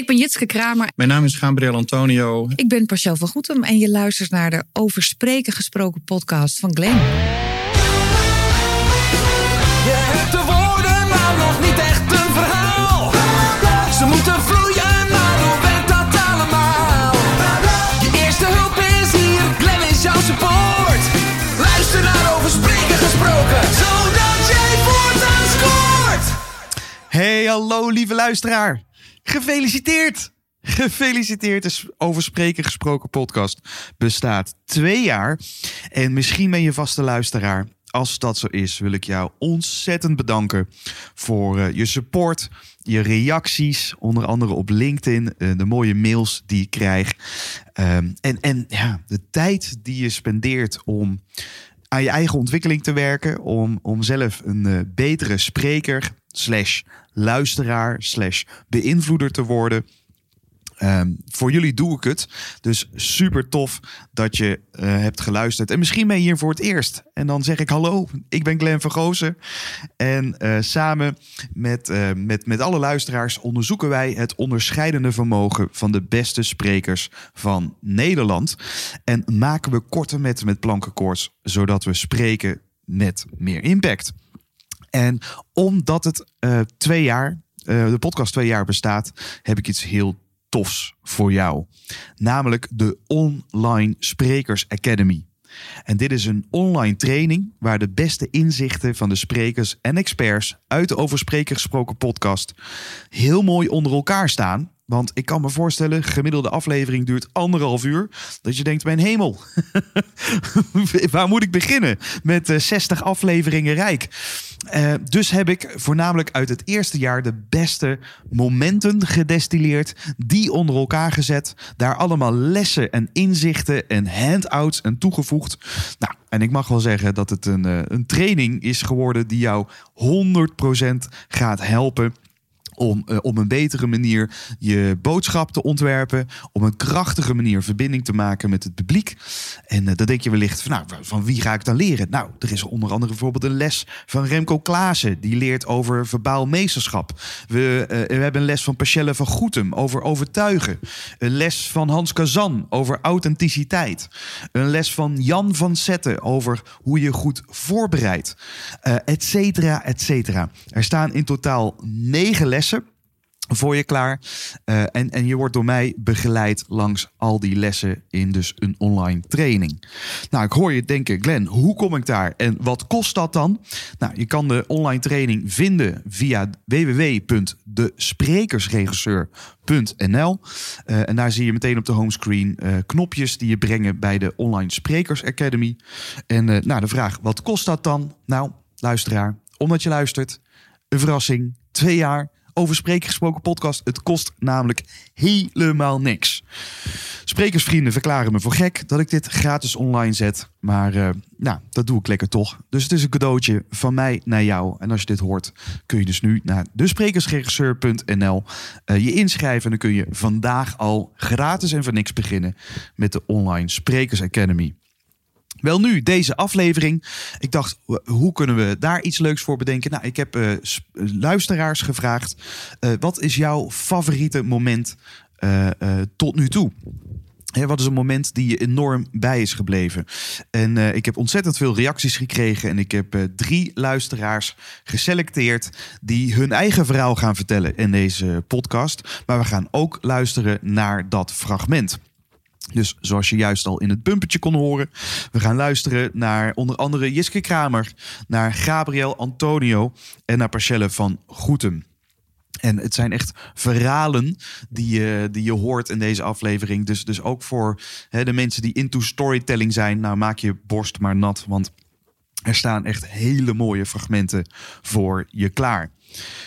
Ik ben Jitske Kramer. Mijn naam is Gabriel Antonio. Ik ben Pascal van Goetem en je luistert naar de Over Spreken Gesproken podcast van Glenn. Je hebt de woorden, maar nog niet echt een verhaal. Ze moeten vloeien, maar hoe werkt dat allemaal? Je eerste hulp is hier, Glenn is jouw support. Luister naar Over Spreken Gesproken, zodat jij voortaan scoort. Hey, hallo lieve luisteraar. Gefeliciteerd! Gefeliciteerd, de Over Spreken Gesproken podcast bestaat twee jaar. En misschien ben je vaste luisteraar. Als dat zo is, wil ik jou ontzettend bedanken voor eh, je support, je reacties, onder andere op LinkedIn, eh, de mooie mails die ik krijg. Ehm, en en ja, de tijd die je spendeert om aan je eigen ontwikkeling te werken. Om, om zelf een eh, betere spreker, slash luisteraar, slash beïnvloeder te worden. Ehm, voor jullie doe ik het. Dus super tof dat je eh, hebt geluisterd. En misschien ben je hier voor het eerst. En dan zeg ik hallo, ik ben Glenn van Goosen. En eh, samen met, eh, met, met alle luisteraars onderzoeken wij het onderscheidende vermogen van de beste sprekers van Nederland. En maken we korte metten met plankenkoorts, zodat we spreken met meer impact. En omdat het eh, twee jaar, eh, de podcast twee jaar bestaat, heb ik iets heel tofs voor jou. Namelijk de Online Sprekers Academy. En dit is een online training waar de beste inzichten van de sprekers en experts uit de Over Spreker gesproken podcast heel mooi onder elkaar staan. Want ik kan me voorstellen, gemiddelde aflevering duurt anderhalf uur. Dat je denkt, mijn hemel, waar moet ik beginnen met eh, 60 afleveringen rijk? Eh, dus heb ik voornamelijk uit het eerste jaar de beste momenten gedestilleerd, die onder elkaar gezet, daar allemaal lessen en inzichten en handouts en toegevoegd. Nou, en ik mag wel zeggen dat het een, eh, een training is geworden die jou 100% gaat helpen om eh, op een betere manier je boodschap te ontwerpen. Om een krachtige manier verbinding te maken met het publiek. En eh, dan denk je wellicht van, nou, van wie ga ik dan leren? Nou, er is onder andere bijvoorbeeld een les van Remco Klaassen. Die leert over verbaal meesterschap. We, eh, we hebben een les van Pachelle van Goetem over overtuigen. Een les van Hans Kazan over authenticiteit. Een les van Jan van Zetten over hoe je goed voorbereidt. Eh et cetera, et cetera. Er staan in totaal negen lessen voor je klaar. Eh, en, en je wordt door mij begeleid langs al die lessen in dus een online training. Nou, ik hoor je denken, Glenn, hoe kom ik daar en wat kost dat dan? Nou, je kan de online training vinden via www.desprekersregisseur.nl Eh, en daar zie je meteen op de homescreen eh, knopjes die je brengen bij de Online Sprekers Academy. En nou, de vraag, wat kost dat dan? Nou, luisteraar, omdat je luistert, een verrassing, twee jaar over spreken gesproken podcast. Het kost namelijk helemaal niks. Sprekersvrienden verklaren me voor gek dat ik dit gratis online zet. Maar eh, nou, dat doe ik lekker toch. Dus het is een cadeautje van mij naar jou. En als je dit hoort, kun je dus nu naar desprekersregisseur.nl eh, je inschrijven. En dan kun je vandaag al gratis en voor niks beginnen met de Online Sprekers Academy. Wel nu, deze aflevering. Ik dacht, hoe kunnen we daar iets leuks voor bedenken? Nou, ik heb eh, luisteraars gevraagd. eh, wat is jouw favoriete moment eh, tot nu toe? Wat is een moment die je enorm bij is gebleven? En ik heb ontzettend veel reacties gekregen. En ik heb drie luisteraars geselecteerd die hun eigen verhaal gaan vertellen in deze podcast. Maar we gaan ook luisteren naar dat fragment. Dus zoals je juist al in het bumpertje kon horen, we gaan luisteren naar onder andere Jiske Kramer, naar Gabriel Antonio en naar Parcelle van Goetem. En het zijn echt verhalen die je, die je hoort in deze aflevering. Dus, dus ook voor hè, de mensen die into storytelling zijn, nou maak je borst maar nat, want er staan echt hele mooie fragmenten voor je klaar.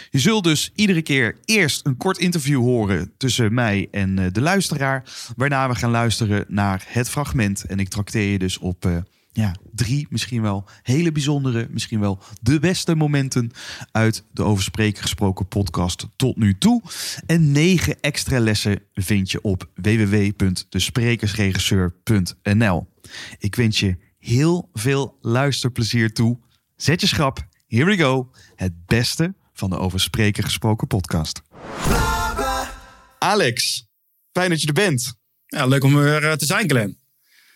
Je zult dus iedere keer eerst een kort interview horen tussen mij en eh, de luisteraar. Waarna we gaan luisteren naar het fragment. En ik trakteer je dus op eh, ja, drie, misschien wel hele bijzondere, misschien wel de beste momenten uit de Over Spreken gesproken podcast tot nu toe. En negen extra lessen vind je op www.desprekersregisseur.nl. Ik wens je heel veel luisterplezier toe. Zet je schrap. Here we go. Het beste van de Over Spreken gesproken podcast. Alex, fijn dat je er bent. Ja, leuk om weer eh, te zijn, Glenn.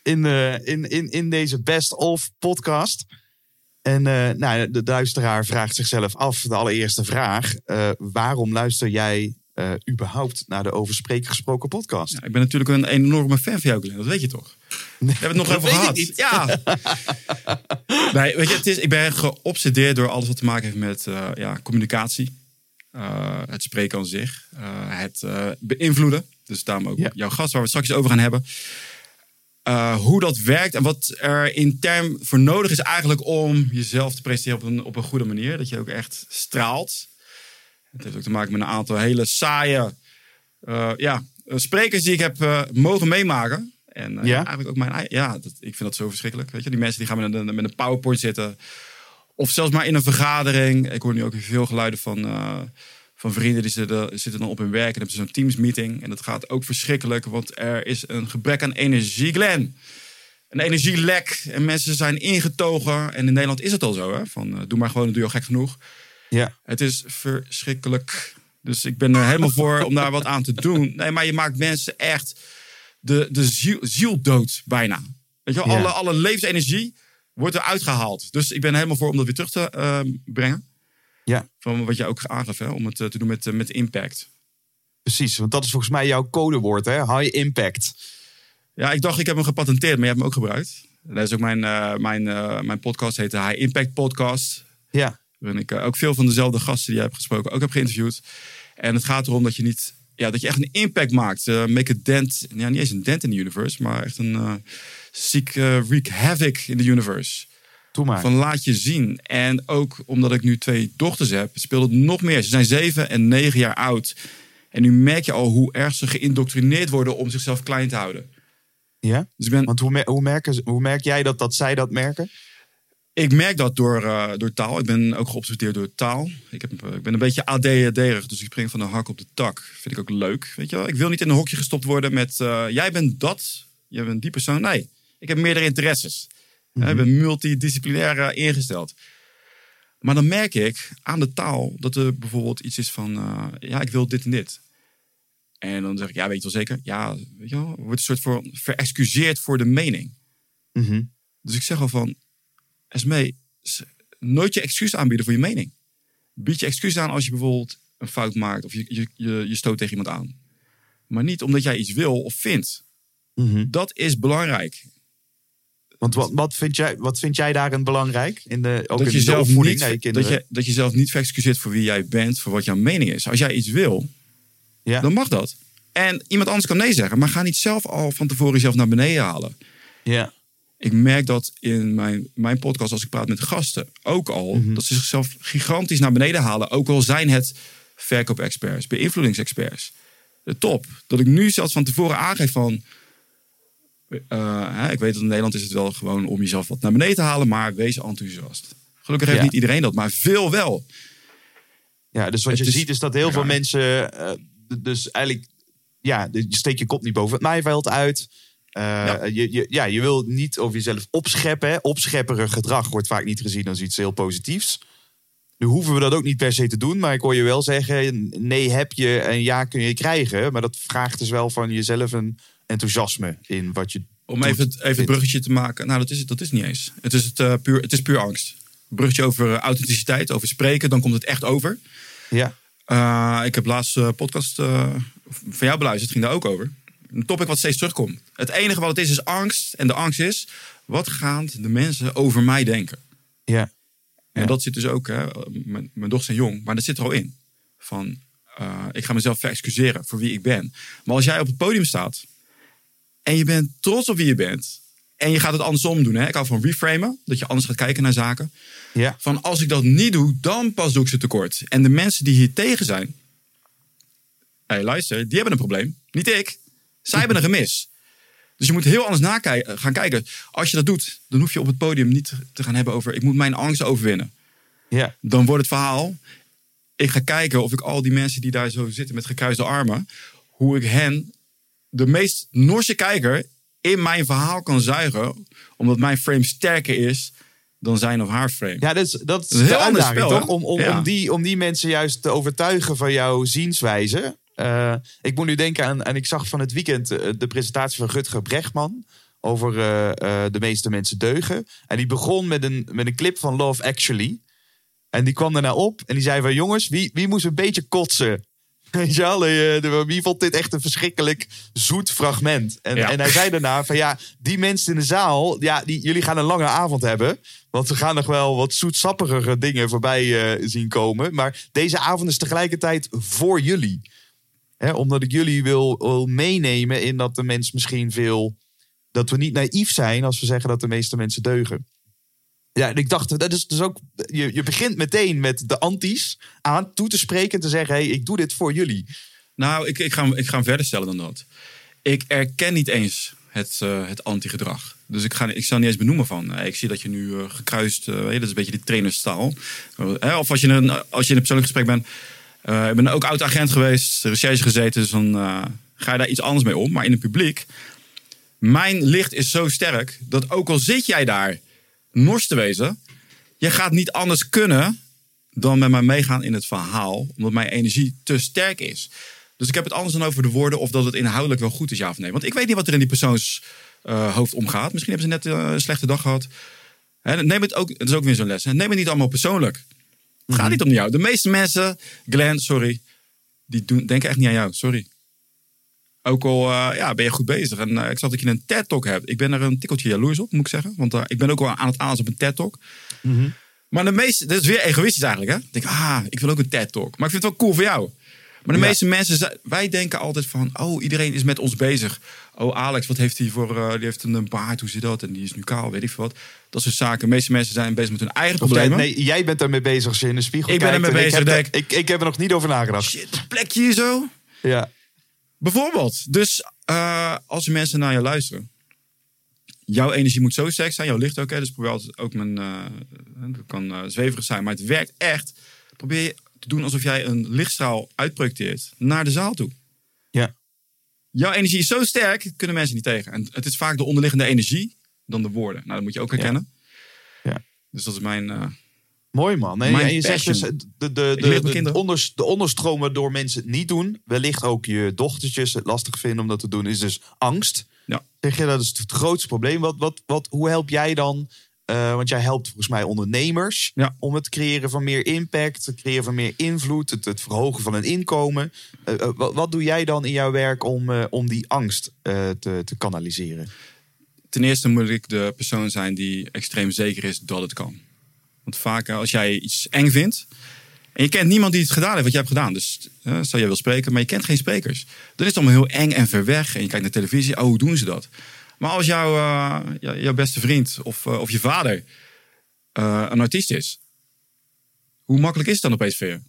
In, eh, in, in, in deze Best of podcast. En eh, nou, de luisteraar vraagt zichzelf af, de allereerste vraag. waarom luister jij überhaupt naar de Over Spreken Gesproken podcast? Ja, ik ben natuurlijk een enorme fan van jou, Glenn. Dat weet je toch? We hebben het nog over gehad. Ja. nee, weet je, het is, ik ben geobsedeerd door alles wat te maken heeft met eh, ja, communicatie. Eh, het spreken aan zich. eh, het beïnvloeden. Dus daarom ook Ja. jouw gast, waar we het straks over gaan hebben. Hoe dat werkt en wat er intern voor nodig is eigenlijk om jezelf te presenteren op een, op een goede manier. Dat je ook echt straalt. Het heeft ook te maken met een aantal hele saaie ja, sprekers die ik heb mogen meemaken. En eh, Ja? eigenlijk ook mijn Ja, dat, ik vind dat zo verschrikkelijk. Weet je, die mensen die gaan met een, met een PowerPoint zitten. Of zelfs maar in een vergadering. Ik hoor nu ook veel geluiden van, eh, van vrienden die zitten, zitten dan op hun werk en hebben zo'n Teams meeting. En dat gaat ook verschrikkelijk, want er is een gebrek aan energie, Glenn. Een energielek. En mensen zijn ingetogen. En in Nederland is het al zo, hè? Van, eh, doe maar gewoon, doe je al gek genoeg. Ja, Het is verschrikkelijk. Dus ik ben er helemaal voor om daar wat aan te doen. Nee, maar je maakt mensen echt de, de ziel, dood bijna. Weet je wel, Ja. alle, alle levensenergie wordt eruit gehaald. Dus ik ben helemaal voor om dat weer terug te eh, brengen. ja, Van wat je ook aangaf, hè, om het eh, te doen met, eh, met impact. precies. Want dat is volgens mij jouw codewoord, hè? High impact. Ja, ik dacht ik heb hem gepatenteerd, maar je hebt hem ook gebruikt. Dat is ook mijn, eh, mijn, mijn podcast, heet de High Impact Podcast. Ja, Waarin ik ook veel van dezelfde gasten die jij hebt gesproken ook heb geïnterviewd. En het gaat erom dat je niet, ja, dat je echt een impact maakt. Eh, make a dent, ja, niet eens een dent in de universe, maar echt een eh ziek eh, wreak havoc in de universe. doe maar. Van laat je zien. En ook omdat ik nu twee dochters heb, speelt het nog meer. Ze zijn zeven en negen jaar oud. En nu merk je al hoe erg ze geïndoctrineerd worden om zichzelf klein te houden. Ja? Dus ik ben, Want hoe, hoe, merken, hoe merk jij dat, dat zij dat merken? Ik merk dat door, eh, door taal. Ik ben ook geobsedeerd door taal. Ik, heb, eh, ik ben een beetje ADHD'erig, dus ik spring van de hak op de tak. Vind ik ook leuk. Weet je wel? Ik wil niet in een hokje gestopt worden met... eh, jij bent dat, jij bent die persoon. Nee, ik heb meerdere interesses. Ja, ik ben multidisciplinair ingesteld. Maar dan merk ik aan de taal dat er bijvoorbeeld iets is van... ja, ik wil dit en dit. En dan zeg ik, ja, weet je wel zeker? Ja, weet je wel? Wordt een soort voor verexcuseerd voor de mening. Mhm. Dus ik zeg al van, Esmee, nooit je excuus aanbieden voor je mening. Bied je excuus aan als je bijvoorbeeld een fout maakt of je, je, je, je stoot tegen iemand aan. Maar niet omdat jij iets wil of vindt. Mhm. Dat is belangrijk. Want wat, wat, vind jij, wat vind jij daarin belangrijk? In de, ook dat, in je zelf niet, naar je dat, je, dat je zelf niet verexcuseert voor wie jij bent, voor wat jouw mening is. Als jij iets wil, ja. dan mag dat. En iemand anders kan nee zeggen, maar ga niet zelf al van tevoren jezelf naar beneden halen. ja. Ik merk dat in mijn, mijn podcast, als ik praat met gasten, ook al, Mhm. dat ze zichzelf gigantisch naar beneden halen. Ook al zijn het verkoopexperts, beïnvloedingsexperts. De top. Dat ik nu zelfs van tevoren aangeef van. eh, ik weet dat in Nederland is het wel gewoon om jezelf wat naar beneden te halen, maar wees enthousiast. Gelukkig heeft Ja. niet iedereen dat, maar veel wel. Ja, dus wat Het je ziet is dat heel veel mensen... eh, dus eigenlijk... Ja, je steekt je kop niet boven het maaiveld uit. Eh, Ja. Je, je, ja, je wil niet over jezelf opscheppen. Hè. Opschepperig gedrag wordt vaak niet gezien als iets heel positiefs. Nu hoeven we dat ook niet per se te doen. Maar ik hoor je wel zeggen, nee heb je en ja kun je krijgen. Maar dat vraagt dus wel van jezelf een enthousiasme in wat je Om doet, even, het- even het bruggetje te maken. Nou, dat is het, dat is niet eens. Het is, het, eh, puur, het is puur angst. Bruggetje over eh, authenticiteit, over spreken, dan komt het echt over. Ja, Uh, ik heb laatst een podcast van jou beluisterd, ging daar ook over. Een topic wat steeds terugkomt. Het enige wat het is, is angst. En de angst is, wat gaan de mensen over mij denken? ja, En Ja. dat zit dus ook, hè, mijn, mijn dochters zijn jong, maar dat zit er al in. Van, uh, ik ga mezelf verexcuseren voor wie ik ben. Maar als jij op het podium staat en je bent trots op wie je bent... en je gaat het andersom doen. Hè? Ik hou van reframen, dat je anders gaat kijken naar zaken. ja, Van als ik dat niet doe, dan pas doe ik ze tekort. En de mensen die hier tegen zijn... Hé, hey, luister, die hebben een probleem. Niet ik. Zij hebben een gemis. Dus je moet heel anders nakijken, gaan kijken. Als je dat doet, dan hoef je op het podium niet te gaan hebben over... ik moet mijn angst overwinnen. ja, Dan wordt het verhaal... ik ga kijken of ik al die mensen die daar zo zitten met gekruiste armen... hoe ik hen, de meest Norse kijker... in mijn verhaal kan zuigen... omdat mijn frame sterker is dan zijn of haar frame. Ja, dat is, dat is is een heel de ander spel, toch? Om, om, Ja. om, die, om die mensen juist te overtuigen van jouw zienswijze. Eh, ik moet nu denken aan, en ik zag van het weekend eh, de presentatie van Rutger Brechtman over eh, de meeste mensen deugen. En die begon met een, met een clip van Love Actually. En die kwam daarna op en die zei van jongens, wie, wie moest een beetje kotsen? Weet je wel, wie vond dit echt een verschrikkelijk zoet fragment? En, Ja. en hij zei daarna van ja, die mensen in de zaal, ja, die, jullie gaan een lange avond hebben. Want we gaan nog wel wat zoetsappigere dingen voorbij zien komen. Maar deze avond is tegelijkertijd voor jullie. Hè, omdat ik jullie wil, wil meenemen in dat de mens misschien veel... Dat we niet naïef zijn als we zeggen dat de meeste mensen deugen. Ja, en ik dacht, dat is dus ook. Je, je begint meteen met de anti's aan toe te spreken en te zeggen: hé, hey, ik doe dit voor jullie. Nou, ik, ik, ga, ik ga hem verder stellen dan dat. Ik erken niet eens het, eh, het anti-gedrag. Dus ik, ga, ik zal niet eens benoemen van. eh, ik zie dat je nu eh, gekruist. dat is een beetje die trainerstaal. Of als je, een, als je in een persoonlijk gesprek bent. Eh, ik ben ook oud-agent geweest, recherche gezeten. Dus dan eh, ga je daar iets anders mee om. Maar in het publiek. Mijn licht is zo sterk dat ook al zit jij daar nors te wezen. Je gaat niet anders kunnen dan met mij meegaan in het verhaal. Omdat mijn energie te sterk is. Dus ik heb het anders dan over de woorden of dat het inhoudelijk wel goed is, ja of nee. Want ik weet niet wat er in die persoons eh, hoofd omgaat. Misschien hebben ze net een slechte dag gehad. Hè, neem het ook, het is ook weer zo'n les. Neem het niet allemaal persoonlijk. Het gaat niet om jou. De meeste mensen, Glenn, sorry, die doen, denken echt niet aan jou. Sorry. Ook al eh, ja, ben je goed bezig. En eh, ik zag dat je een TED-talk hebt. Ik ben er een tikkeltje jaloers op, moet ik zeggen. Want eh, ik ben ook wel aan het aanzien op een TED-talk. Maar de meeste, dat is weer egoïstisch eigenlijk. Hè? Ik denk, ah, ik wil ook een TED-talk. Maar ik vind het wel cool voor jou. Maar de Ja. meeste mensen, wij denken altijd van, oh, iedereen is met ons bezig. Oh, Alex, wat heeft hij voor, die heeft een baard, hoe zit dat? En die is nu kaal, weet ik veel wat. Dat soort zaken. De meeste mensen zijn bezig met hun eigen Of jij, problemen. nee, jij bent ermee bezig als je in de spiegel Ik ben kijkt. ermee en bezig, Ik heb, denk- ik, ik heb er nog niet over nagedacht. Shit, dat plekje hier zo. Ja. Bijvoorbeeld. Dus eh, als mensen naar je luisteren. Jouw energie moet zo sterk zijn. Jouw licht ook. Hè? Dus probeer altijd ook mijn... eh dat kan eh, zweverig zijn. Maar het werkt echt. Probeer je te doen alsof jij een lichtstraal uitprojecteert. Naar de zaal toe. Ja. Jouw energie is zo sterk. Kunnen mensen niet tegen. En het is vaak de onderliggende energie. Dan de woorden. Nou, dat moet je ook herkennen. Ja. Dus dat is mijn... eh, Mooi man. Nee, en je zegt dus de, de, de, de, onders- de onderstroom waardoor mensen het niet doen. Wellicht ook je dochtertjes het lastig vinden om dat te doen. Is dus angst. Ja. Zeg je dat is het grootste probleem. Wat, wat, wat, hoe help jij dan? eh, want jij helpt volgens mij ondernemers Ja. om het creëren van meer impact, het creëren van meer invloed, het, het verhogen van hun inkomen. Eh, eh, wat, wat doe jij dan in jouw werk om, eh, om die angst eh, te, te kanaliseren? Ten eerste moet ik de persoon zijn die extreem zeker is dat het kan. Want vaak eh, als jij iets eng vindt. En je kent niemand die het gedaan heeft wat jij hebt gedaan. Dus eh, stel jij wil spreken, maar je kent geen sprekers. Dan is het allemaal heel eng en ver weg. En je kijkt naar televisie. Oh, hoe doen ze dat? Maar als jouw, eh, jou- jouw beste vriend of, of je vader een artiest is. Hoe makkelijk is het dan opeens voor?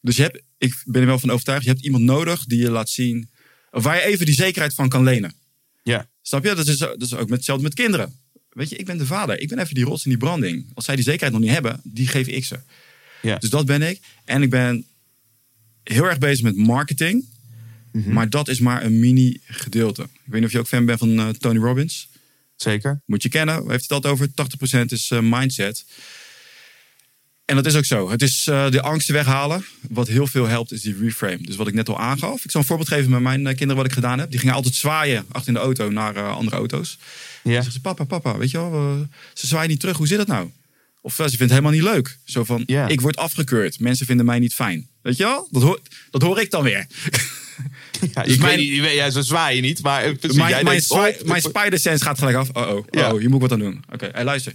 Dus je hebt, ik ben er wel van overtuigd. Je hebt iemand nodig die je laat zien. Of waar je even die zekerheid van kan lenen. Ja. Snap je? Dat is, dat is ook met, hetzelfde met kinderen. Weet je, ik ben de vader. Ik ben even die rots in die branding. Als zij die zekerheid nog niet hebben, die geef ik ze. Ja. Dus dat ben ik. En ik ben heel erg bezig met marketing. Maar dat is maar een mini gedeelte. Ik weet niet of je ook fan bent van eh, Tony Robbins. Zeker. Moet je kennen. Waar heeft het dat over? 80% is eh, mindset. En dat is ook zo. Het is eh, de angsten weghalen. Wat heel veel helpt is die reframe. Dus wat ik net al aangaf. Ik zal een voorbeeld geven met mijn eh, kinderen wat ik gedaan heb. Die gingen altijd zwaaien achter in de auto naar eh, andere auto's. Ja. Dan ze, papa, papa, weet je wel, ze zwaaien niet terug. Hoe zit dat nou? Of ze vindt het helemaal niet leuk. Zo van, Ja. ik word afgekeurd. Mensen vinden mij niet fijn. Weet je wel? Dat hoor, dat hoor ik dan weer. Ja, Dus mijn- niet, je ja, zo zwaai je niet, maar precies, mijn, jij mijn, oh, mijn spider sense gaat gelijk af. Oh, oh, Ja. oh, hier moet ik wat aan doen. Oké, hey, luister.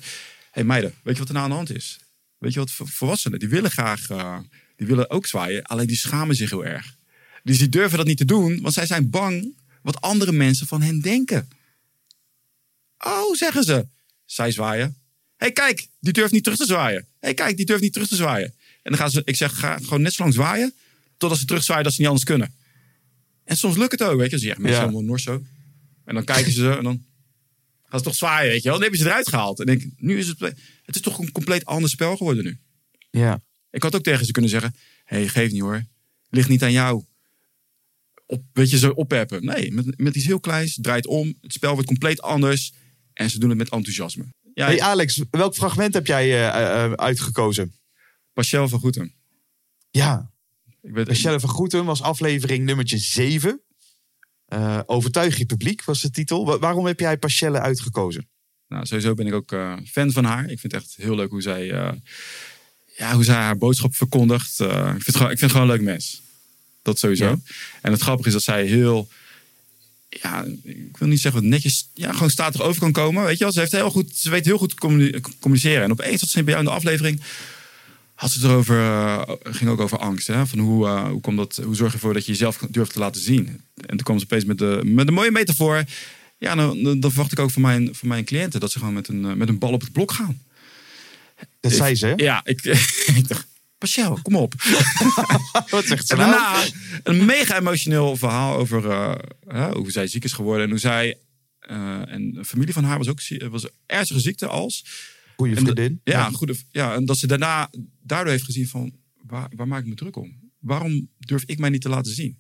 hey, meiden, weet je wat er nou aan de hand is? Weet je wat vo- volwassenen, die willen graag, eh, die willen ook zwaaien. Alleen die schamen zich heel erg. Dus die durven dat niet te doen, want zij zijn bang wat andere mensen van hen denken. Oh, zeggen ze. Zij zwaaien. hey, kijk, die durft niet terug te zwaaien. hey, kijk, die durft niet terug te zwaaien. En dan gaan ze, ik zeg, ga gewoon net zo lang zwaaien, totdat ze terugzwaaien dat ze niet anders kunnen. En soms lukt het ook, weet je. Ze zeggen, mensen Ja. helemaal nors zo. En dan kijken ze en dan gaan ze toch zwaaien, weet je wel. Dan heb je ze eruit gehaald. En denk, ik, nu is het, het is toch een compleet ander spel geworden nu. Ja. Ik had ook tegen ze kunnen zeggen, hé, hey, geef niet hoor. Ligt niet aan jou. Op, weet je, zo opheppen. Nee, met, met iets heel kleins, draait om. Het spel wordt compleet anders. En ze doen het met enthousiasme. Ja, Hey Alex, welk fragment heb jij eh, eh, uitgekozen? Pascal van Goeten. Ja. Ik Michelle van Goeten was aflevering nummertje 7. Eh, Overtuig je publiek was de titel. Wa- waarom heb jij Pachelle uitgekozen? Nou, sowieso ben ik ook eh, fan van haar. Ik vind het echt heel leuk hoe zij, eh, ja, hoe zij haar boodschap verkondigt. Eh, ik, vind het gewoon, ik vind het gewoon een leuk mens. Dat sowieso. Ja. En het grappige is dat zij heel, ja, ik wil niet zeggen wat netjes, ja, gewoon statig over kan komen. Weet je wel, ze, heeft heel goed, ze weet heel goed communiceren. En opeens had ze bij jou in de aflevering, had ze het erover, ging ook over angst. Hè? Van hoe, hoe, komt dat, hoe zorg je ervoor dat je jezelf durft te laten zien? En toen kwam ze opeens met, de, met een mooie metafoor. Ja, dan, verwacht ik ook van mijn, van mijn cliënten dat ze gewoon met een, eh, met een bal op het blok gaan. Dat Ik- zei ze. hè? Ja, ik, ik dacht, Pascal, kom op. Wat zegt ze En nou? daarna een mega emotioneel verhaal over eh, hoe zij ziek is geworden. En hoe zij, eh, en familie van haar was ook was ernstige ziekte als. Goeie En de- vriendin. Ja, goede, ja, en dat ze daarna daardoor heeft gezien van, waar, waar maak ik me druk om? Waarom durf ik mij niet te laten zien?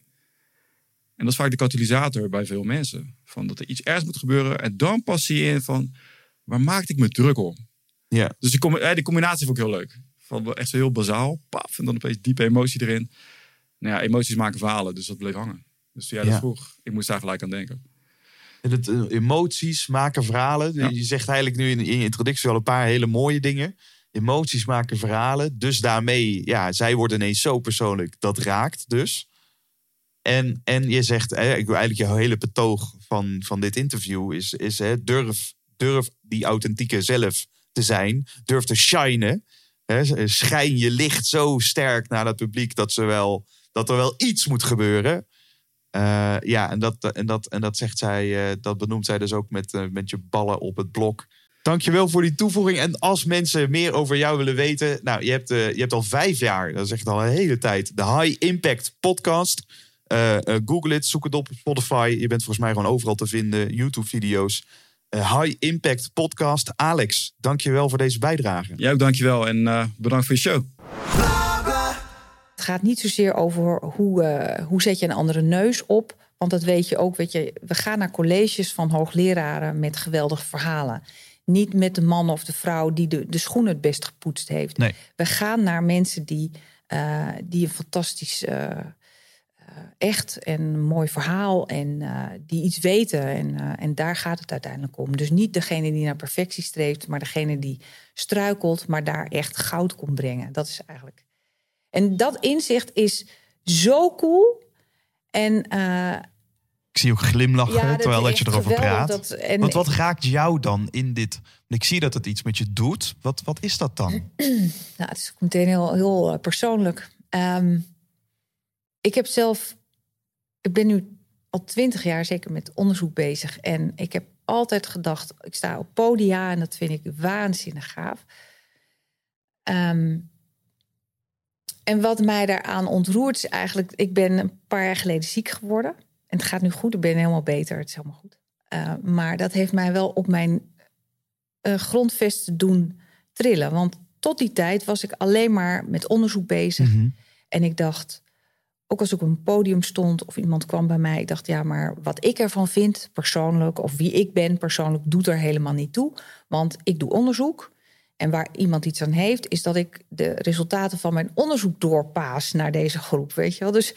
En dat is vaak de katalysator bij veel mensen. Van dat er iets ergs moet gebeuren. En dan pas zie je in van, waar maakte ik me druk om? Ja. Dus die, eh, die combinatie vond ik heel leuk. Van wel echt zo heel bazaal. Paf, en dan opeens diepe emotie erin. Nou ja, emoties maken verhalen. Dus dat bleef hangen. Dus jij dat Ja. vroeg, ik moest daar gelijk aan denken. En het, eh, emoties maken verhalen. Ja. Je zegt eigenlijk nu in, in je introductie al een paar hele mooie dingen. Emoties maken verhalen. Dus daarmee, ja, zij wordt ineens zo persoonlijk. Dat raakt dus. En, en je zegt, ik wil eigenlijk jouw hele betoog van, van dit interview is, is hè, durf, durf die authentieke zelf te zijn. Durf te shinen. Hè, schijn je licht zo sterk naar dat publiek dat, ze wel, dat er wel iets moet gebeuren. Eh, ja, en dat, en, dat, en dat zegt zij, eh, dat benoemt zij dus ook met, eh, met je ballen op het blok. Dankjewel voor die toevoeging. En als mensen meer over jou willen weten, nou, je hebt, je hebt al vijf jaar, dat is echt al een hele tijd, de High Impact Podcast. Eh, eh, Google het, zoek het op Spotify. Je bent volgens mij gewoon overal te vinden, YouTube-video's. Eh, High Impact Podcast. Alex, dankjewel voor deze bijdrage. Jij ook dankjewel en eh, bedankt voor je show. Het gaat niet zozeer over hoe, eh, hoe zet je een andere neus op. Want dat weet je ook. Weet je, we gaan naar colleges van hoogleraren met geweldige verhalen. Niet met de man of de vrouw die de, de schoenen het best gepoetst heeft. Nee. We gaan naar mensen die, eh, die een fantastisch, echt en mooi verhaal en eh, die iets weten. En, eh, en daar gaat het uiteindelijk om. Dus niet degene die naar perfectie streeft, maar degene die struikelt, maar daar echt goud komt brengen. Dat is eigenlijk. En dat inzicht is zo cool. En eh, Ik zie ook glimlachen ja, dat terwijl dat je erover praat. Dat, en Want wat raakt jou dan in dit? Ik zie dat het iets met je doet. Wat, wat is dat dan? Nou, het is meteen heel, heel eh, persoonlijk. Ehm, ik heb zelf, ik ben nu al twintig jaar zeker met onderzoek bezig. En ik heb altijd gedacht, ik sta op podia en dat vind ik waanzinnig gaaf. Ehm, en wat mij daaraan ontroert is eigenlijk, ik ben een paar jaar geleden ziek geworden. En het gaat nu goed, ik ben helemaal beter, het is helemaal goed. Eh, maar dat heeft mij wel op mijn grondvesten doen trillen. Want tot die tijd was ik alleen maar met onderzoek bezig. Mhm. En ik dacht, ook als ik op een podium stond of iemand kwam bij mij, ik dacht, ja, maar wat ik ervan vind persoonlijk, of wie ik ben persoonlijk, doet er helemaal niet toe. Want ik doe onderzoek. En waar iemand iets aan heeft, is dat ik de resultaten van mijn onderzoek doorpaas naar deze groep. Weet je wel? Dus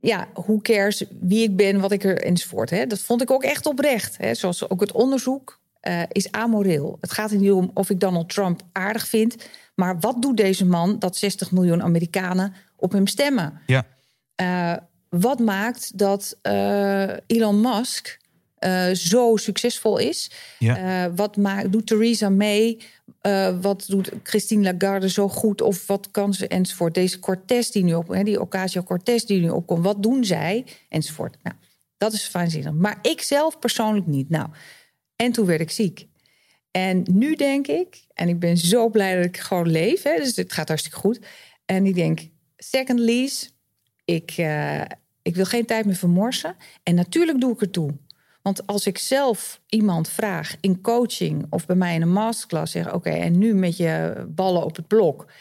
ja, hoe cares wie ik ben, wat ik er enzovoort. Hè? Dat vond ik ook echt oprecht. Hè? Zoals ook het onderzoek eh, is amoreel. Het gaat er niet om of ik Donald Trump aardig vind. Maar wat doet deze man dat 60 miljoen Amerikanen op hem stemmen? Ja. Eh, wat maakt dat eh, Elon Musk eh, zo succesvol is? Ja. Wat maakt, doet Theresa May? Wat doet Christine Lagarde zo goed? Of wat kan ze? Enzovoort. Deze Cortez die nu op, hè, die Ocasio-Cortez die nu opkomt. Wat doen zij? Enzovoort. Nou, dat is waanzinnig. Maar ik zelf persoonlijk niet. Nou, en toen werd ik ziek. En nu denk ik, en ik ben zo blij dat ik gewoon leef, hè, dus het gaat hartstikke goed. En ik denk, second lease, ik, eh, ik wil geen tijd meer vermorsen. En natuurlijk doe ik er toe. Want als ik zelf iemand vraag in coaching of bij mij in een masterclass, zeg: Oké, en nu met je ballen op het blok,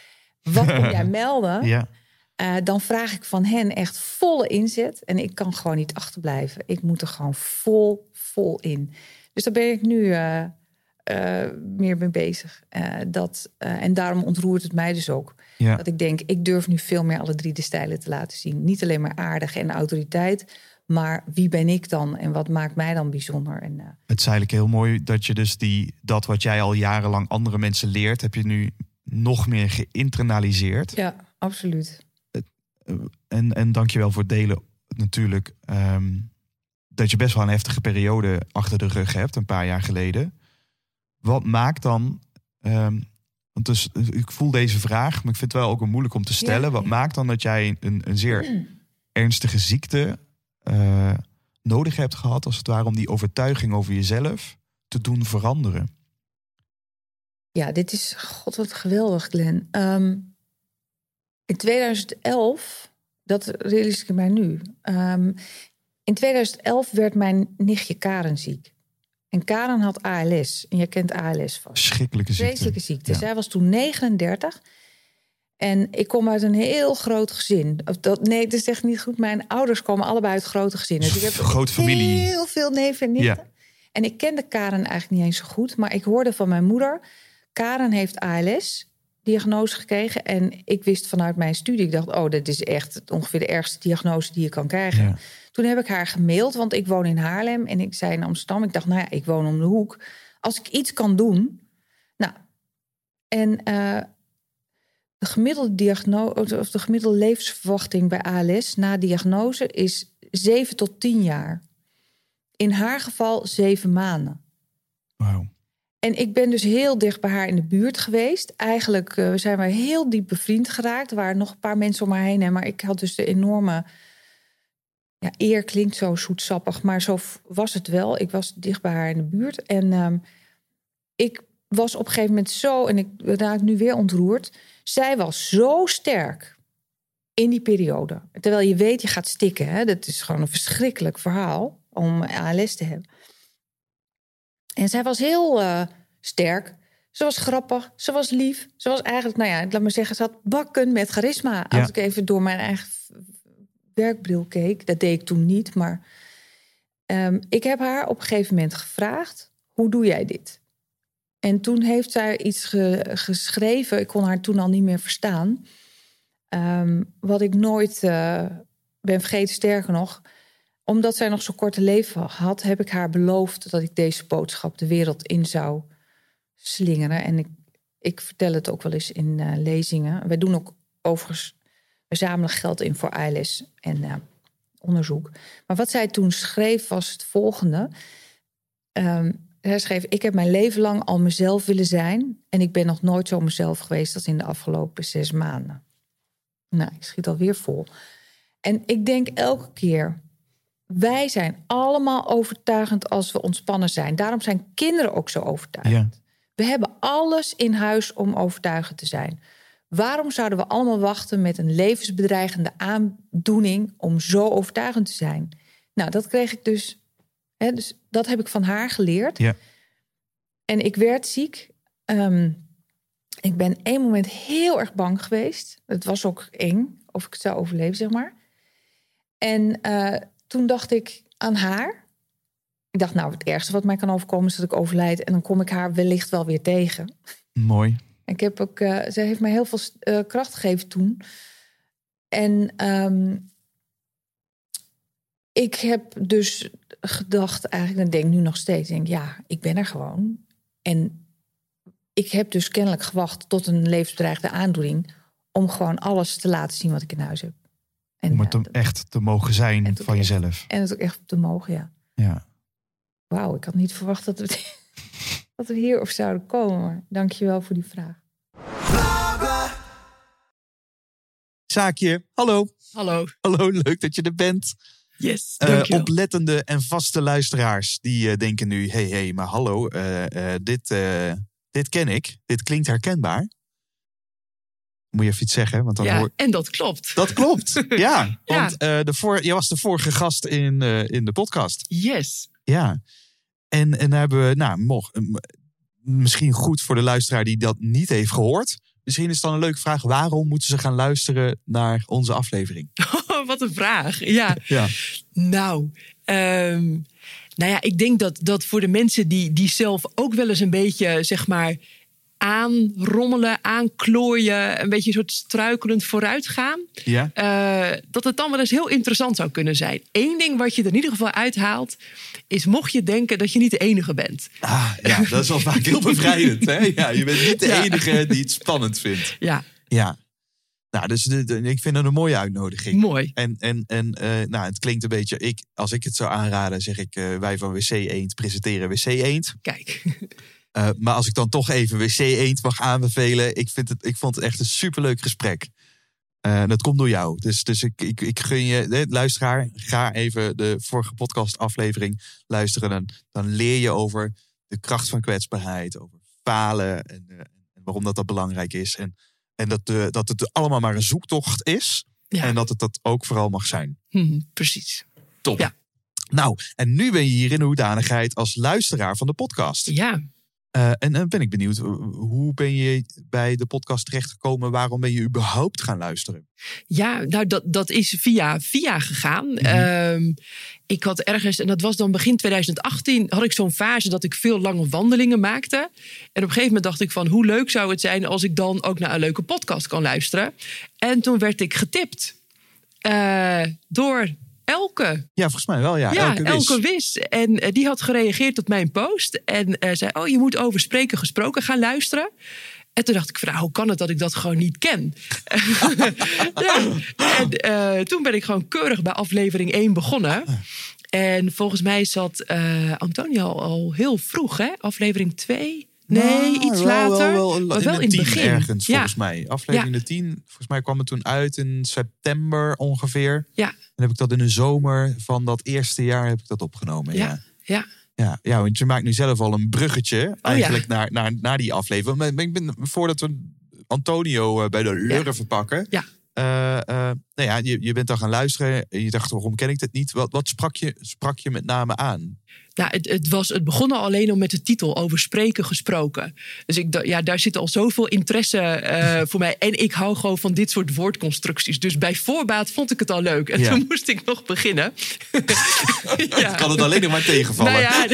wat moet jij melden? Ja. Eh, dan vraag ik van hen echt volle inzet. En ik kan gewoon niet achterblijven. Ik moet er gewoon vol, vol in. Dus daar ben ik nu eh, eh, meer mee bezig. Eh, dat, eh, en daarom ontroert het mij dus ook. Ja. Dat ik denk, ik durf nu veel meer alle drie de stijlen te laten zien. Niet alleen maar aardig en autoriteit, maar wie ben ik dan en wat maakt mij dan bijzonder? En, Het is eigenlijk heel mooi dat je dus die, dat wat jij al jarenlang andere mensen leert, heb je nu nog meer geïnternaliseerd. ja, absoluut. En, en dankjewel voor het delen natuurlijk. ehm, dat je best wel een heftige periode achter de rug hebt, een paar jaar geleden. Wat maakt dan. ehm, want dus, ik voel deze vraag, maar ik vind het wel ook wel moeilijk om te stellen. Ja, Wat maakt dan dat jij een, een zeer ernstige ziekte eh, nodig hebt gehad, als het ware, om die overtuiging over jezelf te doen veranderen? Ja, dit is, god wat geweldig, Glenn. Ehm, in 2011, dat realiseer ik mij nu. Ehm, in 2011 werd mijn nichtje Karen ziek. En Karen had ALS. En je kent ALS vast. Schrikkelijke ziekte. Vreselijke ziekte. Ja. Zij was toen 39. En ik kom uit een heel groot gezin. Of dat, nee, het is echt niet goed. Mijn ouders komen allebei uit grote gezinnen. Dus ik heb grote familie. heel veel neven en nichten. Ja. En ik kende Karen eigenlijk niet eens zo goed. Maar ik hoorde van mijn moeder... Karen heeft ALS diagnose gekregen. En ik wist vanuit mijn studie... ik dacht, oh, dat is echt ongeveer de ergste diagnose die je kan krijgen. Ja. Toen heb ik haar gemaild, want ik woon in Haarlem... en ik zei in Amsterdam, ik dacht, nou ja, ik woon om de hoek. Als ik iets kan doen... Nou, en eh, de gemiddelde diagnose... of de gemiddelde levensverwachting bij ALS... na diagnose is 7 tot 10 jaar. In haar geval zeven maanden. Wauw. En ik ben dus heel dicht bij haar in de buurt geweest. Eigenlijk eh, zijn we heel diep bevriend geraakt. Er waren nog een paar mensen om haar heen. Maar ik had dus de enorme... Ja, eer klinkt zo zoetsappig, maar zo was het wel. Ik was dicht bij haar in de buurt. En ehm, ik was op een gegeven moment zo... en ik raak nu weer ontroerd. Zij was zo sterk in die periode. Terwijl je weet, je gaat stikken. Hè? Dat is gewoon een verschrikkelijk verhaal om ALS te hebben. En zij was heel eh, sterk. Ze was grappig, ze was lief. Ze was eigenlijk, nou ja, laat maar zeggen, ze had bakken met charisma. Als Ja. ik even door mijn eigen werkbril keek. Dat deed ik toen niet, maar... ehm, ik heb haar op een gegeven moment gevraagd... hoe doe jij dit? En toen heeft zij iets ge- geschreven. Ik kon haar toen al niet meer verstaan. Ehm, wat ik nooit eh, ben vergeten, sterker nog omdat zij nog zo'n korte leven had, heb ik haar beloofd dat ik deze boodschap de wereld in zou slingeren. En ik, ik vertel het ook wel eens in eh, lezingen. Wij doen ook overigens, we zamelen geld in voor ALS en eh, onderzoek. Maar wat zij toen schreef was het volgende. Ehm, zij schreef: Ik heb mijn leven lang al mezelf willen zijn. En ik ben nog nooit zo mezelf geweest als in de afgelopen zes maanden. Nou, ik schiet alweer vol. En ik denk elke keer. Wij zijn allemaal overtuigend als we ontspannen zijn. Daarom zijn kinderen ook zo overtuigend. We hebben alles in huis om overtuigend te zijn. Waarom zouden we allemaal wachten met een levensbedreigende aandoening om zo overtuigend te zijn? Nou, dat kreeg ik dus. Hè, dus dat heb ik van haar geleerd. Ja. En ik werd ziek. Ehm, ik ben één moment heel erg bang geweest. Het was ook eng of ik het zou overleven, zeg maar. En eh, toen dacht ik aan haar. Ik dacht, nou, het ergste wat mij kan overkomen is dat ik overlijd. En dan kom ik haar wellicht wel weer tegen. Mooi. Ik heb ook, eh zij heeft mij heel veel eh, kracht gegeven toen. En ehm, ik heb dus gedacht, eigenlijk, en denk nu nog steeds, denk ja, ik ben er gewoon. En ik heb dus kennelijk gewacht tot een levensbedreigde aandoening om gewoon alles te laten zien wat ik in huis heb. En, Om het echt te mogen zijn En van echt- jezelf. en het ook echt te mogen, ja. Ja. Wauw, ik had niet verwacht dat we, dat we hierop zouden komen. Maar dank je wel voor die vraag. Zaakje, hallo. Hallo. Hallo, leuk dat je er bent. Yes. Eh, dankjewel. oplettende en vaste luisteraars die eh, denken nu: hé, hey, hey, maar hallo, eh, eh, dit, eh, dit ken ik. Dit klinkt herkenbaar. Moet je even iets zeggen? Want dan ja, hoor... en dat klopt. Dat klopt. ja, Ja. want eh de voor... jij was de vorige gast in, eh, in de podcast. Yes. Ja. En, en hebben we, nou, mocht, misschien goed voor de luisteraar die dat niet heeft gehoord. Misschien is het dan een leuke vraag: waarom moeten ze gaan luisteren naar onze aflevering? Wat een vraag. Ja. Ja. Nou, ehm, Nou ja, ik denk dat, dat voor de mensen die, die zelf ook wel eens een beetje, zeg maar, aanrommelen, aanklooien, een beetje een soort struikelend vooruitgaan. Ja? eh, dat het dan wel eens heel interessant zou kunnen zijn. Eén ding wat je er in ieder geval uithaalt, is mocht je denken dat je niet de enige bent. Ah, ja, dat is wel vaak heel bevrijdend. Hè? Ja, je bent niet de Ja. enige die het spannend vindt. Ja, Ja. Nou, dus de- de- ik vind het een mooie uitnodiging. mooi. En, en, en eh, nou, het klinkt een beetje, ik, als ik het zou aanraden, zeg ik, eh, wij van WC Eend presenteren WC Eend. Kijk, Eh, maar als ik dan toch even WC Eend mag aanbevelen, ik, vind het, ik vond het echt een superleuk gesprek. Eh, en dat komt door jou. Dus, dus ik, ik, ik gun je, eh, luisteraar, ga even de vorige podcast aflevering luisteren. Dan, dan leer je over de kracht van kwetsbaarheid, over falen en, eh, en waarom dat, dat belangrijk is. En, en dat, de, dat het allemaal maar een zoektocht is. ja, En dat het dat ook vooral mag zijn. hm, precies. Top. Ja. Nou, en nu ben je hier in de hoedanigheid als luisteraar van de podcast. Ja, Eh, en dan ben ik benieuwd, eh, hoe ben je bij de podcast terechtgekomen? Waarom ben je überhaupt gaan luisteren? Ja, nou dat, dat is via via gegaan. Ehm, ik had ergens, en dat was dan begin 2018, had ik zo'n fase dat ik veel lange wandelingen maakte. En op een gegeven moment dacht ik van, hoe leuk zou het zijn als ik dan ook naar een leuke podcast kan luisteren. En toen werd ik getipt eh, door Elke. Ja, volgens mij wel. Ja, Ja, elke Elke, wis. En eh, die had gereageerd op mijn post. En eh, zei, oh, je moet over spreken gesproken gaan luisteren. En toen dacht ik van, nou, hoe kan het dat ik dat gewoon niet ken? ja. En eh, toen ben ik gewoon keurig bij aflevering 1 begonnen. En volgens mij zat Antonio al heel vroeg, hè? Aflevering 2? Nee, Nou, iets wel- later. Wel, wel, maar wel in in het begin. ergens, ja, volgens mij. Aflevering de 10, volgens mij kwam het toen uit in september ongeveer. ja, En heb ik dat in de zomer van dat eerste jaar heb ik dat opgenomen. Ja. ja, ja. Ja, want je maakt nu zelf al een bruggetje Oh, eigenlijk naar, naar, naar die aflevering. Maar ik ben, voordat we Antonio eh, bij de lurven pakken. Ja. eh, eh, nou ja, je, je bent dan gaan luisteren. en Je dacht, waarom ken ik dit niet? Wat, wat sprak, je, sprak je met name aan? Nou, het, het, was, het begon al alleen al met de titel over spreken gesproken. Dus ik, ja, daar zit al zoveel interesse eh, voor mij. En ik hou gewoon van dit soort woordconstructies. Dus bij voorbaat vond ik het al leuk. En Ja. toen moest ik nog beginnen. ja. Kan het alleen nog maar tegenvallen? Nou ja,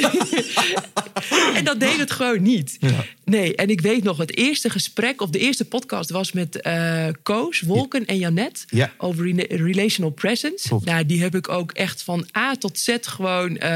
en dat deed het gewoon niet. Ja. Nee, en ik weet nog, het eerste gesprek of de eerste podcast was met eh Koos, Wolken en Janet Ja. Over rela- relational presence. Klopt. Nou, die heb ik ook echt van A tot Z gewoon. eh,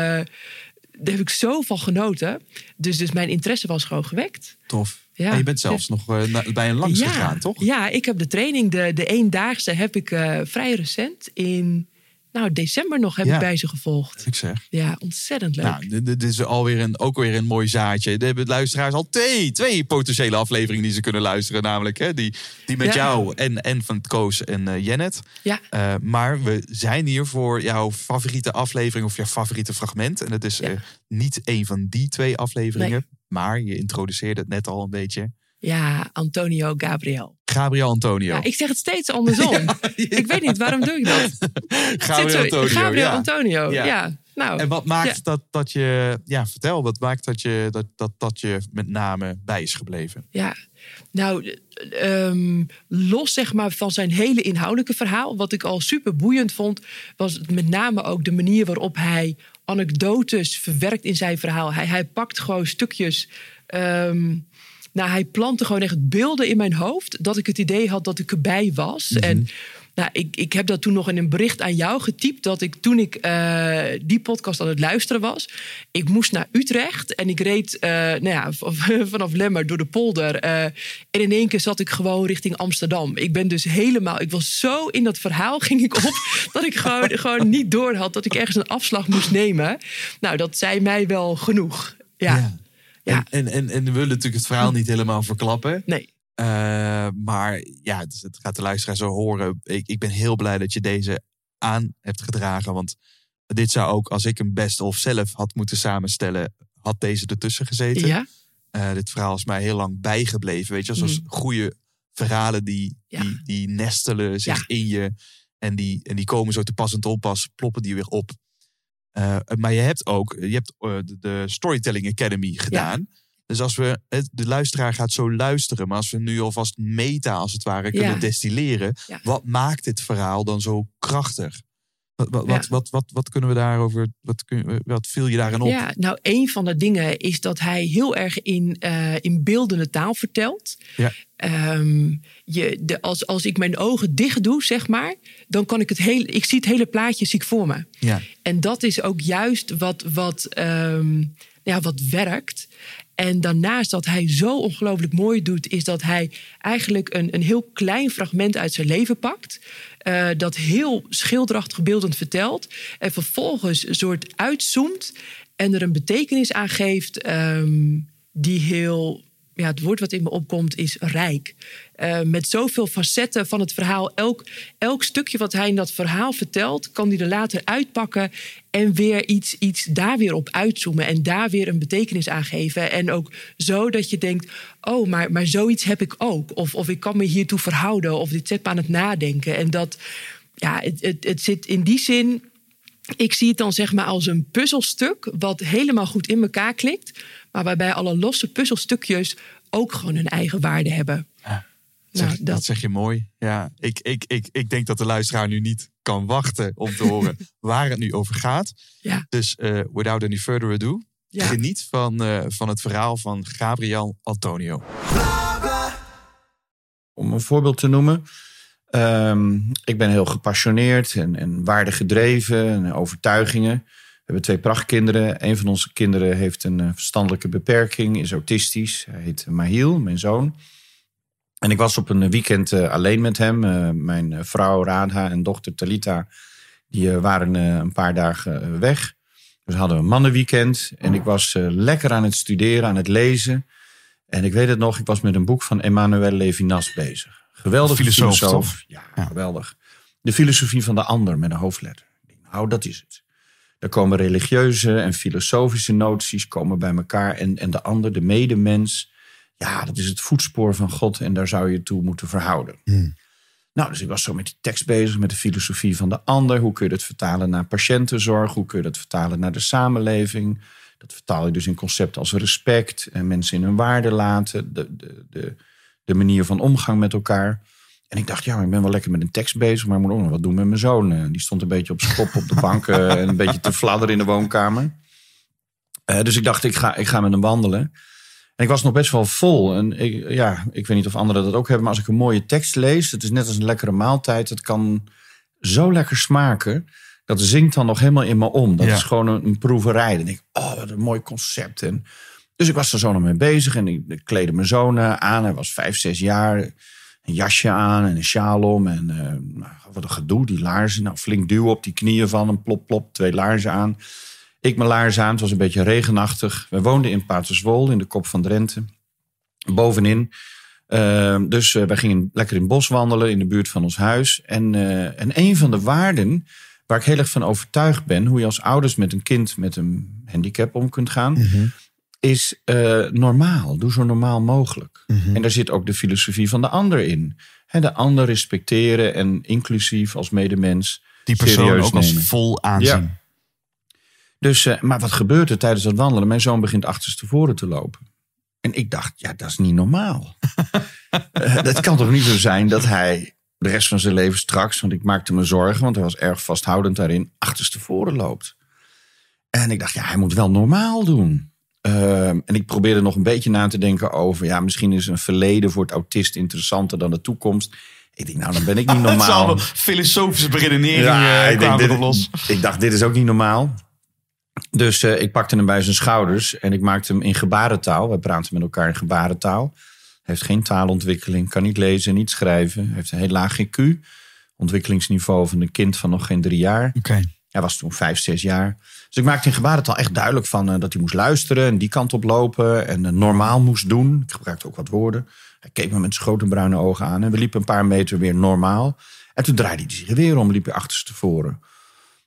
daar heb ik zo van genoten. Dus, dus mijn interesse was gewoon gewekt. Tof. Ja. En je bent zelfs nog eh, bij een langs gegaan, toch? Ja, ik heb de training, de, de eendaagse, heb ik eh, vrij recent in nou, december nog heb Ja. ik bij ze gevolgd. Ik zeg. Ja, ontzettend leuk. Nou, dit, is alweer een, ook weer een mooi zaadje. Er hebben luisteraars al twee, twee potentiële afleveringen die ze kunnen luisteren. Namelijk hè, die, die met Ja. jou en, en van Koos en eh Jennet. ja, Eh, maar we zijn hier voor jouw favoriete aflevering of jouw favoriete fragment. En het is Ja. eh, niet een van die twee afleveringen. Maar je introduceerde het net al een beetje. Ja, Antonio Gabriel. Gabriel Antonio. Ja, ik zeg het steeds andersom. Ik weet niet, waarom doe ik dat? Gabriel Antonio. Gabriel ja. Antonio, Ja. ja. Nou, En wat maakt dat, dat je, ja, vertel, wat maakt dat je, dat, dat, dat je met name bij is gebleven? Ja, nou, eh, ehm, los zeg maar van zijn hele inhoudelijke verhaal, wat ik al super boeiend vond, was met name ook de manier waarop hij anekdotes verwerkt in zijn verhaal. Hij, hij pakt gewoon stukjes. ehm, nou, hij plantte gewoon echt beelden in mijn hoofd dat ik het idee had dat ik erbij was. En nou, ik, ik heb dat toen nog in een bericht aan jou getypt. Dat ik toen ik eh, die podcast aan het luisteren was. Ik moest naar Utrecht en ik reed eh, nou ja, vanaf Lemmer door de polder. eh, en in één keer zat ik gewoon richting Amsterdam. Ik ben dus helemaal. Ik was zo in dat verhaal ging ik op. dat ik gewoon, gewoon niet door had dat ik ergens een afslag moest nemen. Nou, dat zei mij wel genoeg. Ja. Ja. En, en, en, en we willen natuurlijk het verhaal niet helemaal verklappen. Nee. Eh, maar ja, het, het gaat de luisteraar zo horen. Ik, ik ben heel blij dat je deze aan hebt gedragen. Want dit zou ook, als ik een best-of zelf had moeten samenstellen, had deze ertussen gezeten. Ja. Eh, dit verhaal is mij heel lang bijgebleven. Weet je, zoals Mm. goede verhalen die, Ja. die, die nestelen zich Ja. in je. En die, en die komen zo te pas en te onpas, ploppen die weer op. Eh, maar je hebt ook je hebt, eh, de, Storytelling Academy gedaan. Dus als we, het- de luisteraar gaat zo luisteren, maar als we nu alvast meta als het ware kunnen Ja. destilleren. Ja. Wat maakt dit verhaal dan zo krachtig? Wat, wat, Ja. wat, wat, wat, wat kunnen we daarover, wat, kun, wat viel je daarin op? Ja, nou, een van de dingen is dat hij heel erg in, eh, in beeldende taal vertelt. Ja. Ehm, je, de, als, als ik mijn ogen dicht doe, zeg maar, dan kan ik het hele, ik zie het hele plaatje zie ik voor me. Ja. En dat is ook juist wat, wat, ehm, ja, wat werkt. En daarnaast dat hij zo ongelooflijk mooi doet, is dat hij eigenlijk een, een heel klein fragment uit zijn leven pakt. eh, dat heel schilderachtig beeldend vertelt. En vervolgens een soort uitzoomt en er een betekenis aan geeft ehm, die heel. Ja, het woord wat in me opkomt is rijk. Eh, met zoveel facetten van het verhaal. Elk, elk stukje wat hij in dat verhaal vertelt, kan hij er later uitpakken. En weer iets, iets daar weer op uitzoomen. En daar weer een betekenis aan geven. En ook zo dat je denkt: oh, maar, maar zoiets heb ik ook. Of, of ik kan me hiertoe verhouden. Of dit zet me aan het nadenken. En dat, ja, het, het, het zit in die zin ik zie het dan zeg maar als een puzzelstuk wat helemaal goed in elkaar klikt, maar waarbij alle losse puzzelstukjes ook gewoon een eigen waarde hebben. Zeg, Nou, dat. dat- zeg je mooi. Ja, ik, ik, ik, ik denk dat de luisteraar nu niet kan wachten om te horen waar het nu over gaat. Ja. Dus eh, without any further ado, Ja. geniet van, eh, van het verhaal van Gabriel Antonio. om een voorbeeld te noemen. Ehm, ik ben heel gepassioneerd en, en waardegedreven en overtuigingen. We hebben twee prachtkinderen. Een van onze kinderen heeft een eh, verstandelijke beperking, is autistisch. Hij heet Mahiel, mijn zoon. En ik was op een weekend eh, alleen met hem. Eh, mijn vrouw Radha en dochter Talita, die waren een paar dagen weg. Dus we hadden een mannenweekend. En ik was lekker aan het studeren, aan het lezen. En ik weet het nog, ik was met een boek van Emmanuel Levinas bezig. Geweldige Filosoof, filosoof. Ja, Ja. geweldig. De filosofie van de ander met een hoofdletter. Nou, dat is het. Daar komen religieuze en filosofische noties komen bij elkaar. En, en de ander, de medemens, ja, dat is het voetspoor van God. En daar zou je toe moeten verhouden. Nou, dus ik was zo met die tekst bezig, met de filosofie van de ander. Hoe kun je dat vertalen naar patiëntenzorg? Hoe kun je dat vertalen naar de samenleving? Dat vertaal je dus in concepten als respect en mensen in hun waarde laten. De, de, de, de manier van omgang met elkaar. En ik dacht, ja, maar ik ben wel lekker met een tekst bezig, maar ik moet ook nog wat doen met mijn zoon. Eh, Die stond een beetje op zijn kop op de bank eh, en een beetje te fladderen in de woonkamer. Eh, dus ik dacht, ik ga, ik ga met hem wandelen. En ik was nog best wel vol. En ik, ja, ik weet niet of anderen dat ook hebben, maar als ik een mooie tekst lees, het is net als een lekkere maaltijd. Het kan zo lekker smaken. Dat zingt dan nog helemaal in me om. Dat Ja. is gewoon een, een proeverij. Dan denk ik, oh, wat een mooi concept. En, dus ik was er zo nog mee bezig. En ik, ik kleedde mijn zoon aan. Hij was vijf, zes jaar. Een jasje aan en een sjaal om. En eh, nou, wat een gedoe, die laarzen. Nou, flink duwen op die knieën van hem. Plop, plop, twee laarzen aan. Ik mijn laarzen aan. Het was een beetje regenachtig. We woonden in Paterswold, in de kop van Drenthe. Bovenin. Eh, dus eh, wij gingen lekker in het bos wandelen in de buurt van ons huis. En, eh, en een van de waarden waar ik heel erg van overtuigd ben, hoe je als ouders met een kind met een handicap om kunt gaan, is eh, normaal. Doe zo normaal mogelijk. En daar zit ook de filosofie van de ander in. De ander respecteren en inclusief als medemens. Die persoon ook als vol aanzien. Ja. Dus, eh, maar wat gebeurt er tijdens dat wandelen? Mijn zoon begint achterstevoren te lopen. En ik dacht, ja, dat is niet normaal. Eh, dat kan toch niet zo zijn dat hij de rest van zijn leven straks, want ik maakte me zorgen, want hij was erg vasthoudend daarin, achterstevoren loopt. En ik dacht, ja, hij moet wel normaal doen. Ehm, en ik probeerde nog een beetje na te denken over, ja, misschien is een verleden voor het autist interessanter dan de toekomst. Ik denk, nou, dan ben ik niet Het normaal. allemaal filosofische beredeneringen Ja, eh, ik, denk, dit, los. ik dacht, dit is ook niet normaal. Dus eh, ik pakte hem bij zijn schouders en ik maakte hem in gebarentaal. We praten met elkaar in gebarentaal. Hij heeft geen taalontwikkeling, kan niet lezen, niet schrijven. Hij heeft een heel laag IQ. Ontwikkelingsniveau van een kind van nog geen drie jaar. Oké. Hij was toen vijf, zes jaar. Dus ik maakte in gebarentaal echt duidelijk van eh, dat hij moest luisteren en die kant op lopen en eh, normaal moest doen. Ik gebruikte ook wat woorden. Hij keek me met zijn grote bruine ogen aan en we liepen een paar meter weer normaal. En toen draaide hij zich weer om, liep hij achterstevoren.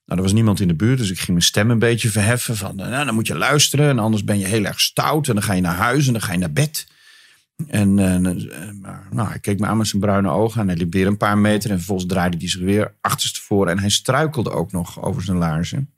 Nou, er was niemand in de buurt, dus ik ging mijn stem een beetje verheffen. Van, eh, nou, dan moet je luisteren en anders ben je heel erg stout. En dan ga je naar huis en dan ga je naar bed. En maar, nou, hij keek me aan met zijn bruine ogen en hij liep weer een paar meter. En vervolgens draaide hij zich weer achterstevoren. En hij struikelde ook nog over zijn laarzen.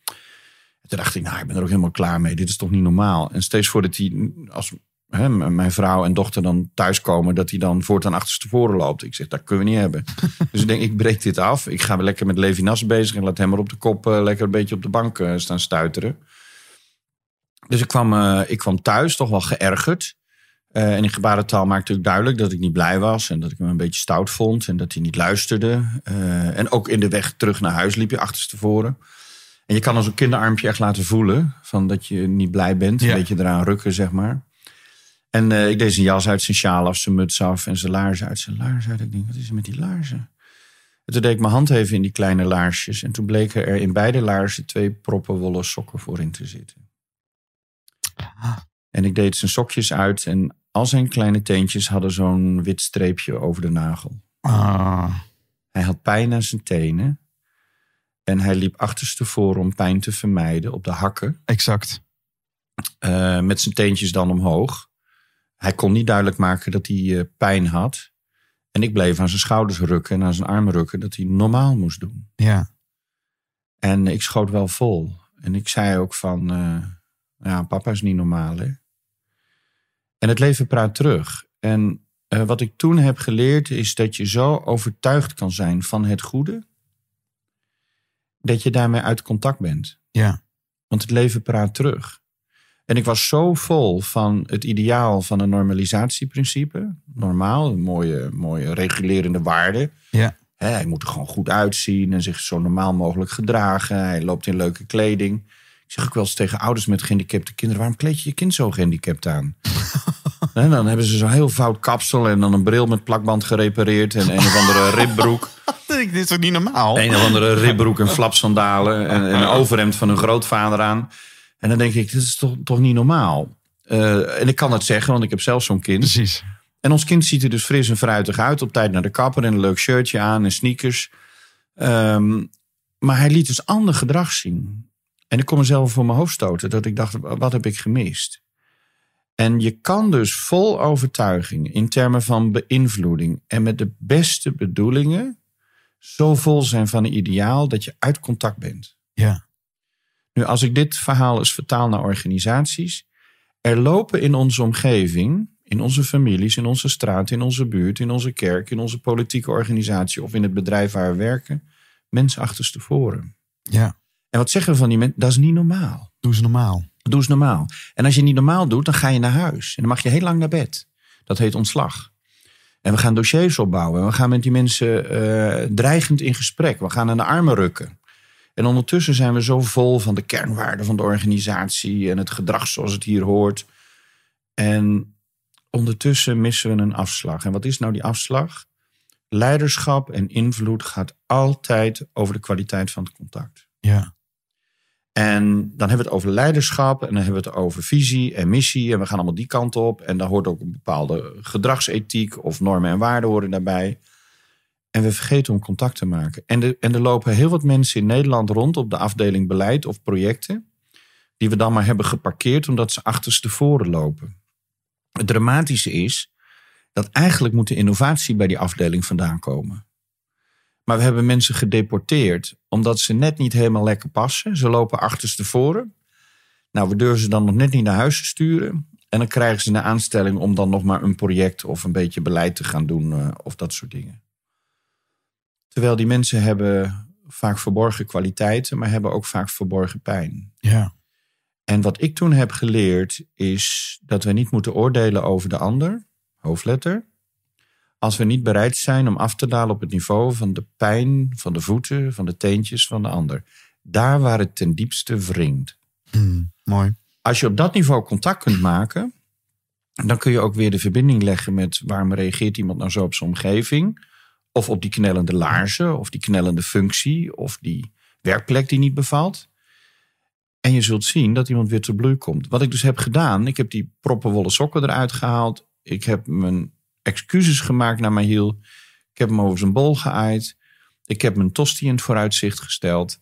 En toen dacht ik, nou, ik ben er ook helemaal klaar mee. Dit is toch niet normaal. En steeds voordat hij, als hè, mijn vrouw en dochter dan thuiskomen, dat hij dan voortaan achterstevoren loopt. Ik zeg, dat kunnen we niet hebben. dus ik denk, ik breek dit af. Ik ga lekker met Levinas bezig en laat hem maar op de kop eh, lekker een beetje op de bank eh, staan stuiteren. Dus ik kwam, eh, ik kwam thuis, toch wel geërgerd. En in gebarentaal maakte ik duidelijk dat ik niet blij was. En dat ik hem een beetje stout vond. En dat hij niet luisterde. En ook in de weg terug naar huis liep je achterstevoren. En je kan als een kinderarmpje echt laten voelen. Van dat je niet blij bent. Ja. Een beetje eraan rukken, zeg maar. En eh, ik deed zijn jas uit, zijn sjaal af, zijn muts af. En zijn laarzen uit zijn laarzen uit. Ik denk, wat is er met die laarzen? En toen deed ik mijn hand even in die kleine laarsjes. En toen bleken er in beide laarzen twee proppen wollen sokken voor in te zitten. En ik deed zijn sokjes uit. En al zijn kleine teentjes hadden zo'n wit streepje over de nagel. Ah, Hij had pijn aan zijn tenen. En hij liep achterstevoren om pijn te vermijden op de hakken. exact. eh, met zijn teentjes dan omhoog. Hij kon niet duidelijk maken dat hij eh, pijn had. En ik bleef aan zijn schouders rukken en aan zijn armen rukken dat hij normaal moest doen. Ja. En ik schoot wel vol. En ik zei ook van, eh, ja, papa is niet normaal hè. En het leven praat terug. En wat ik toen heb geleerd is dat je zo overtuigd kan zijn van het goede. Dat je daarmee uit contact bent. Ja. Want het leven praat terug. En ik was zo vol van het ideaal van een normalisatieprincipe. Normaal, een mooie, mooie regulerende waarde. Ja. Hij moet er gewoon goed uitzien en zich zo normaal mogelijk gedragen. Hij loopt in leuke kleding. Ik zeg ook wel eens tegen ouders met gehandicapte kinderen: waarom kleed je je kind zo gehandicapt aan? Hè, dan hebben ze zo'n heel fout kapsel en dan een bril met plakband gerepareerd en een of andere ribbroek. Dit is toch niet normaal? Een of andere ribbroek en flapsandalen en, en een overhemd van hun grootvader aan. En dan denk ik, dit is toch, toch niet normaal? Eh, en ik kan het zeggen, want ik heb zelf zo'n kind. Precies. En ons kind ziet er dus fris en fruitig uit. Op tijd naar de kapper en een leuk shirtje aan en sneakers. Ehm, maar hij liet dus ander gedrag zien. En ik kon mezelf voor mijn hoofd stoten. Dat ik dacht, wat heb ik gemist? En je kan dus vol overtuiging in termen van beïnvloeding... en met de beste bedoelingen... zo vol zijn van een ideaal dat je uit contact bent. Ja. Nu, als ik dit verhaal eens vertaal naar organisaties. Er lopen in onze omgeving, in onze families, in onze straat, in onze buurt, in onze kerk, in onze politieke organisatie of in het bedrijf waar we werken, mensen achterstevoren. Ja. En wat zeggen we van die mensen? Dat is niet normaal. Doe ze normaal. Doe eens normaal. En als je niet normaal doet, dan ga je naar huis. En dan mag je heel lang naar bed. Dat heet ontslag. En we gaan dossiers opbouwen. En we gaan met die mensen eh, dreigend in gesprek. We gaan aan de armen rukken. En ondertussen zijn we zo vol van de kernwaarden van de organisatie en het gedrag zoals het hier hoort. En ondertussen missen we een afslag. En wat is nou die afslag? Leiderschap en invloed gaat altijd over de kwaliteit van het contact. Ja. En dan hebben we het over leiderschap en dan hebben we het over visie en missie. En we gaan allemaal die kant op. En daar hoort ook een bepaalde gedragsethiek of normen en waarden daarbij. En we vergeten om contact te maken. En, en er lopen heel wat mensen in Nederland rond op de afdeling beleid of projecten. Die we dan maar hebben geparkeerd omdat ze achterstevoren lopen. Het dramatische is dat eigenlijk moet de innovatie bij die afdeling vandaan komen. Maar we hebben mensen gedeporteerd omdat ze net niet helemaal lekker passen. Ze lopen achterstevoren. Nou, we durven ze dan nog net niet naar huis te sturen. En dan krijgen ze een aanstelling om dan nog maar een project of een beetje beleid te gaan doen eh, of dat soort dingen. Terwijl die mensen hebben vaak verborgen kwaliteiten, maar hebben ook vaak verborgen pijn. Ja. En wat ik toen heb geleerd is dat we niet moeten oordelen over de ander, hoofdletter, als we niet bereid zijn om af te dalen op het niveau van de pijn van de voeten, van de teentjes van de ander. Daar waar het ten diepste wringt. Hmm, mooi. Als je op dat niveau contact kunt maken, dan kun je ook weer de verbinding leggen met waarom reageert iemand nou zo op zijn omgeving. Of op die knellende laarzen, of die knellende functie, of die werkplek die niet bevalt. En je zult zien dat iemand weer te bloei komt. Wat ik dus heb gedaan, ik heb die proppenwolle sokken eruit gehaald. Ik heb mijn excuses gemaakt naar Mahiel. Ik heb hem over zijn bol geaaid. Ik heb mijn tosti in het vooruitzicht gesteld.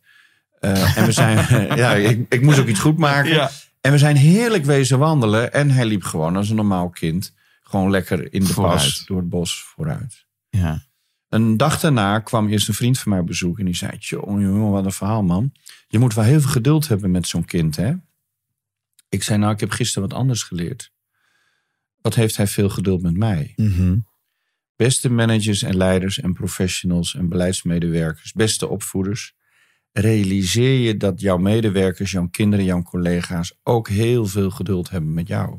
Eh, en we zijn, ja, ik, ik moest ook iets goed maken. Ja. En we zijn heerlijk wezen wandelen. En hij liep gewoon als een normaal kind. Gewoon lekker in de Vooruit. pas door het bos vooruit. Ja. Een dag daarna kwam eerst een vriend van mij op bezoek. En die zei, jongen, jongen, wat een verhaal man. Je moet wel heel veel geduld hebben met zo'n kind hè. Ik zei, nou ik heb gisteren wat anders geleerd. Wat heeft hij veel geduld met mij. Mhm. Beste managers en leiders en professionals en beleidsmedewerkers, beste opvoeders, realiseer je dat jouw medewerkers, jouw kinderen, jouw collega's ook heel veel geduld hebben met jou.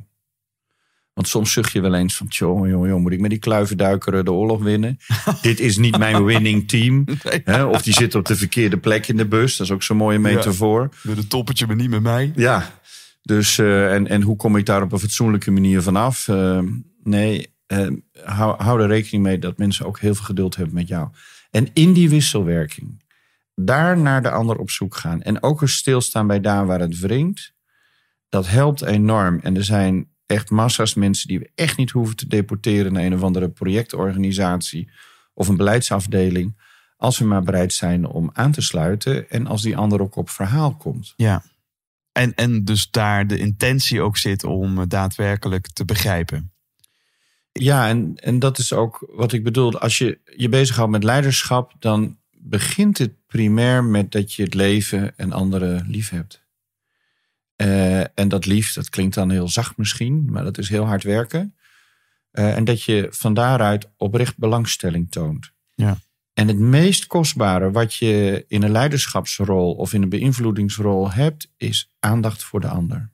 Want soms zucht je wel eens van, joh, joh, joh, moet ik met die kluivenduikeren de oorlog winnen? Dit is niet mijn winning team. Of die zit op de verkeerde plek in de bus. Dat is ook zo'n mooie metafoor. Doe de toppetje, maar niet met mij. Ja, dus eh, en, en hoe kom ik daar op een fatsoenlijke manier vanaf? Eh, nee, eh, hou, hou er rekening mee dat mensen ook heel veel geduld hebben met jou. En in die wisselwerking, daar naar de ander op zoek gaan. En ook eens stilstaan bij daar waar het wringt. Dat helpt enorm. En er zijn echt massa's mensen die we echt niet hoeven te deporteren naar een of andere projectorganisatie of een beleidsafdeling. Als we maar bereid zijn om aan te sluiten en als die ander ook op verhaal komt. Ja. En, en dus daar de intentie ook zit om het daadwerkelijk te begrijpen. Ja, en, en dat is ook wat ik bedoel. Als je je bezighoudt met leiderschap, dan begint het primair met dat je het leven en anderen lief hebt. Eh, en dat lief, dat klinkt dan heel zacht misschien, maar dat is heel hard werken. Eh, en dat je van daaruit oprecht belangstelling toont. Ja. En het meest kostbare wat je in een leiderschapsrol of in een beïnvloedingsrol hebt, is aandacht voor de ander.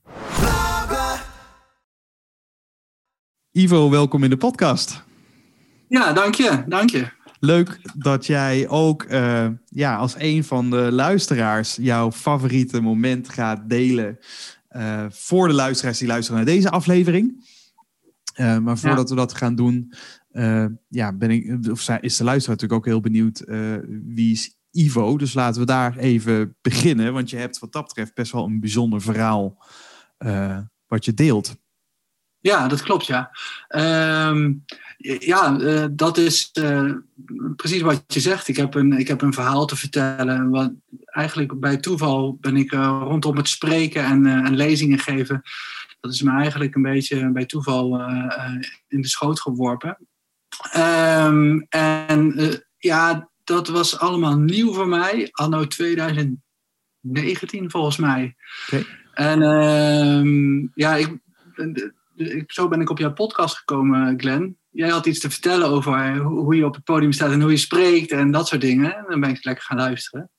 Ivo, welkom in de podcast. Ja, dank je, dank je. Leuk dat jij ook eh, ja, als een van de luisteraars jouw favoriete moment gaat delen. eh, voor de luisteraars die luisteren naar deze aflevering. Eh, maar voordat we dat gaan doen, eh, ja, ben ik, of is de luisteraar natuurlijk ook heel benieuwd eh, wie is Ivo. Dus laten we daar even beginnen. Want je hebt wat dat betreft best wel een bijzonder verhaal eh, wat je deelt. Ja, dat klopt, ja. Ehm, ja, dat is precies wat je zegt. Ik heb, een, ik heb een verhaal te vertellen. Wat, eigenlijk bij toeval ben ik rondom het spreken en, en lezingen geven. Dat is me eigenlijk een beetje bij toeval in de schoot geworpen. Ehm, en eh, ja, dat was allemaal nieuw voor mij. Anno 2019 volgens mij. Oké. En ehm, ja, ik, ik- zo ben ik op jouw podcast gekomen, Glenn. Jij had iets te vertellen over hoe, je op het podium staat en hoe je spreekt en dat soort dingen. En dan ben ik lekker gaan luisteren.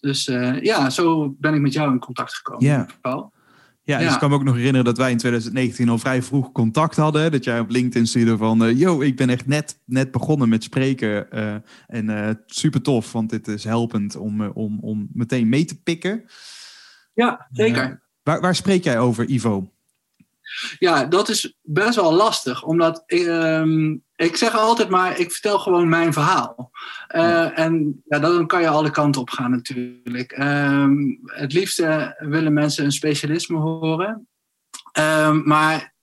Dus eh, ja, zo ben ik met jou in contact gekomen. Ja. Paul. Ja, dus ik kan me ook nog herinneren dat wij in 2019 al vrij vroeg contact hadden. Dat jij op LinkedIn stuurde van, eh, yo, ik ben echt net, net begonnen met spreken. eh, en eh, super tof, want dit is helpend om, om, om meteen mee te pikken. Ja, zeker. Waar, waar spreek jij over, Ivo? Ja, dat is best wel lastig. Omdat ehm, ik zeg altijd maar, ik vertel gewoon mijn verhaal. Eh, En ja, dan kan je alle kanten op gaan natuurlijk. Ehm, het liefste willen mensen een specialisme horen. Ehm, maar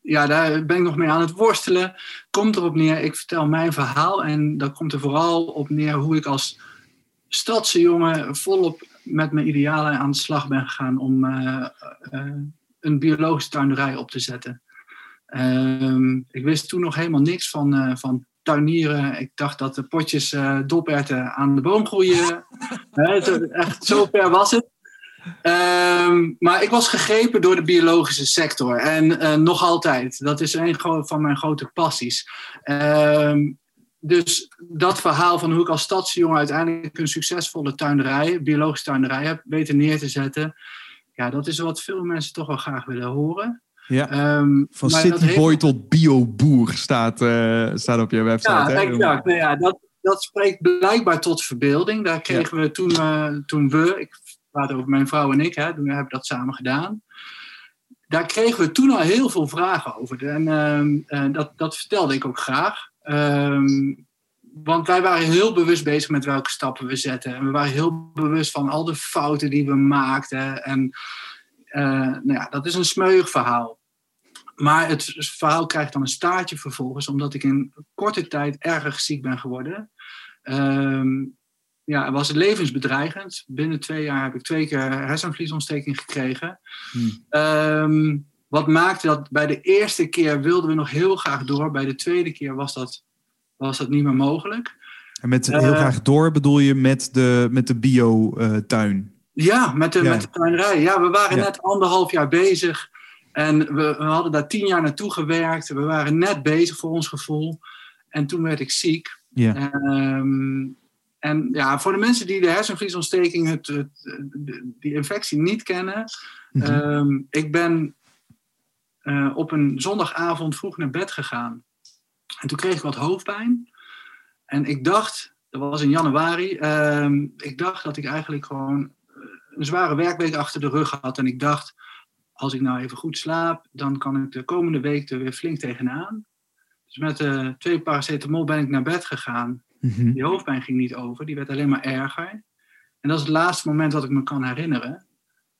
ja, daar ben ik nog mee aan het worstelen. Komt erop neer, ik vertel mijn verhaal. En dat komt er vooral op neer hoe ik als stadse jongen volop met mijn idealen aan de slag ben gegaan om eh, eh, een biologische tuinderij op te zetten. Ehm, ik wist toen nog helemaal niks van, eh, van tuinieren. Ik dacht dat de potjes eh doperten aan de boom groeien. Zo- echt zo ver was het. Ehm, maar ik was gegrepen door de biologische sector. En eh, nog altijd. Dat is een van mijn grote passies. Ehm, dus dat verhaal van hoe ik als stadsjongen uiteindelijk een succesvolle tuinderij, biologische tuinderij heb weten neer te zetten. Ja, dat is wat veel mensen toch wel graag willen horen. Ja. Ehm, Van cityboy heeft- tot bioboer staat, eh, staat op je website. Ja, hè? exact. Nou ja, dat, dat spreekt blijkbaar tot verbeelding. Daar kregen we toen, eh, toen we, ik praat over mijn vrouw en ik, hè, toen hebben we dat samen gedaan. Daar kregen we toen al heel veel vragen over. En ehm, eh, dat, dat vertelde ik ook graag. Ehm, want wij waren heel bewust bezig met welke stappen we zetten. En we waren heel bewust van al de fouten die we maakten. En nou ja, dat is een smeuig verhaal. Maar het verhaal krijgt dan een staartje vervolgens, omdat ik in korte tijd erg ziek ben geworden. Ehm, ja, het was levensbedreigend. Binnen twee jaar heb ik twee keer hersenvliesontsteking gekregen. Hmm. Ehm, wat maakte dat bij de eerste keer wilden we nog heel graag door. Bij de tweede keer was dat, was dat niet meer mogelijk. En met heel Eh, graag door bedoel je met de, met de bio-tuin. Ja, met de, Ja. met de tuinerij. Ja, we waren Ja. net anderhalf jaar bezig. En we, we hadden daar tien jaar naartoe gewerkt. We waren net bezig voor ons gevoel. En toen werd ik ziek. Ja. Ehm, en ja, voor de mensen die de hersenvliesontsteking, het, die infectie niet kennen. Mhm. ehm, ik ben eh, op een zondagavond vroeg naar bed gegaan. En toen kreeg ik wat hoofdpijn. En ik dacht, dat was in januari, ehm, ik dacht dat ik eigenlijk gewoon eh, een zware werkweek achter de rug had. En ik dacht, als ik nou even goed slaap, dan kan ik de komende week er weer flink tegenaan. Dus met eh, twee paracetamol ben ik naar bed gegaan. Mhm. Die hoofdpijn ging niet over, die werd alleen maar erger. En dat is het laatste moment dat ik me kan herinneren.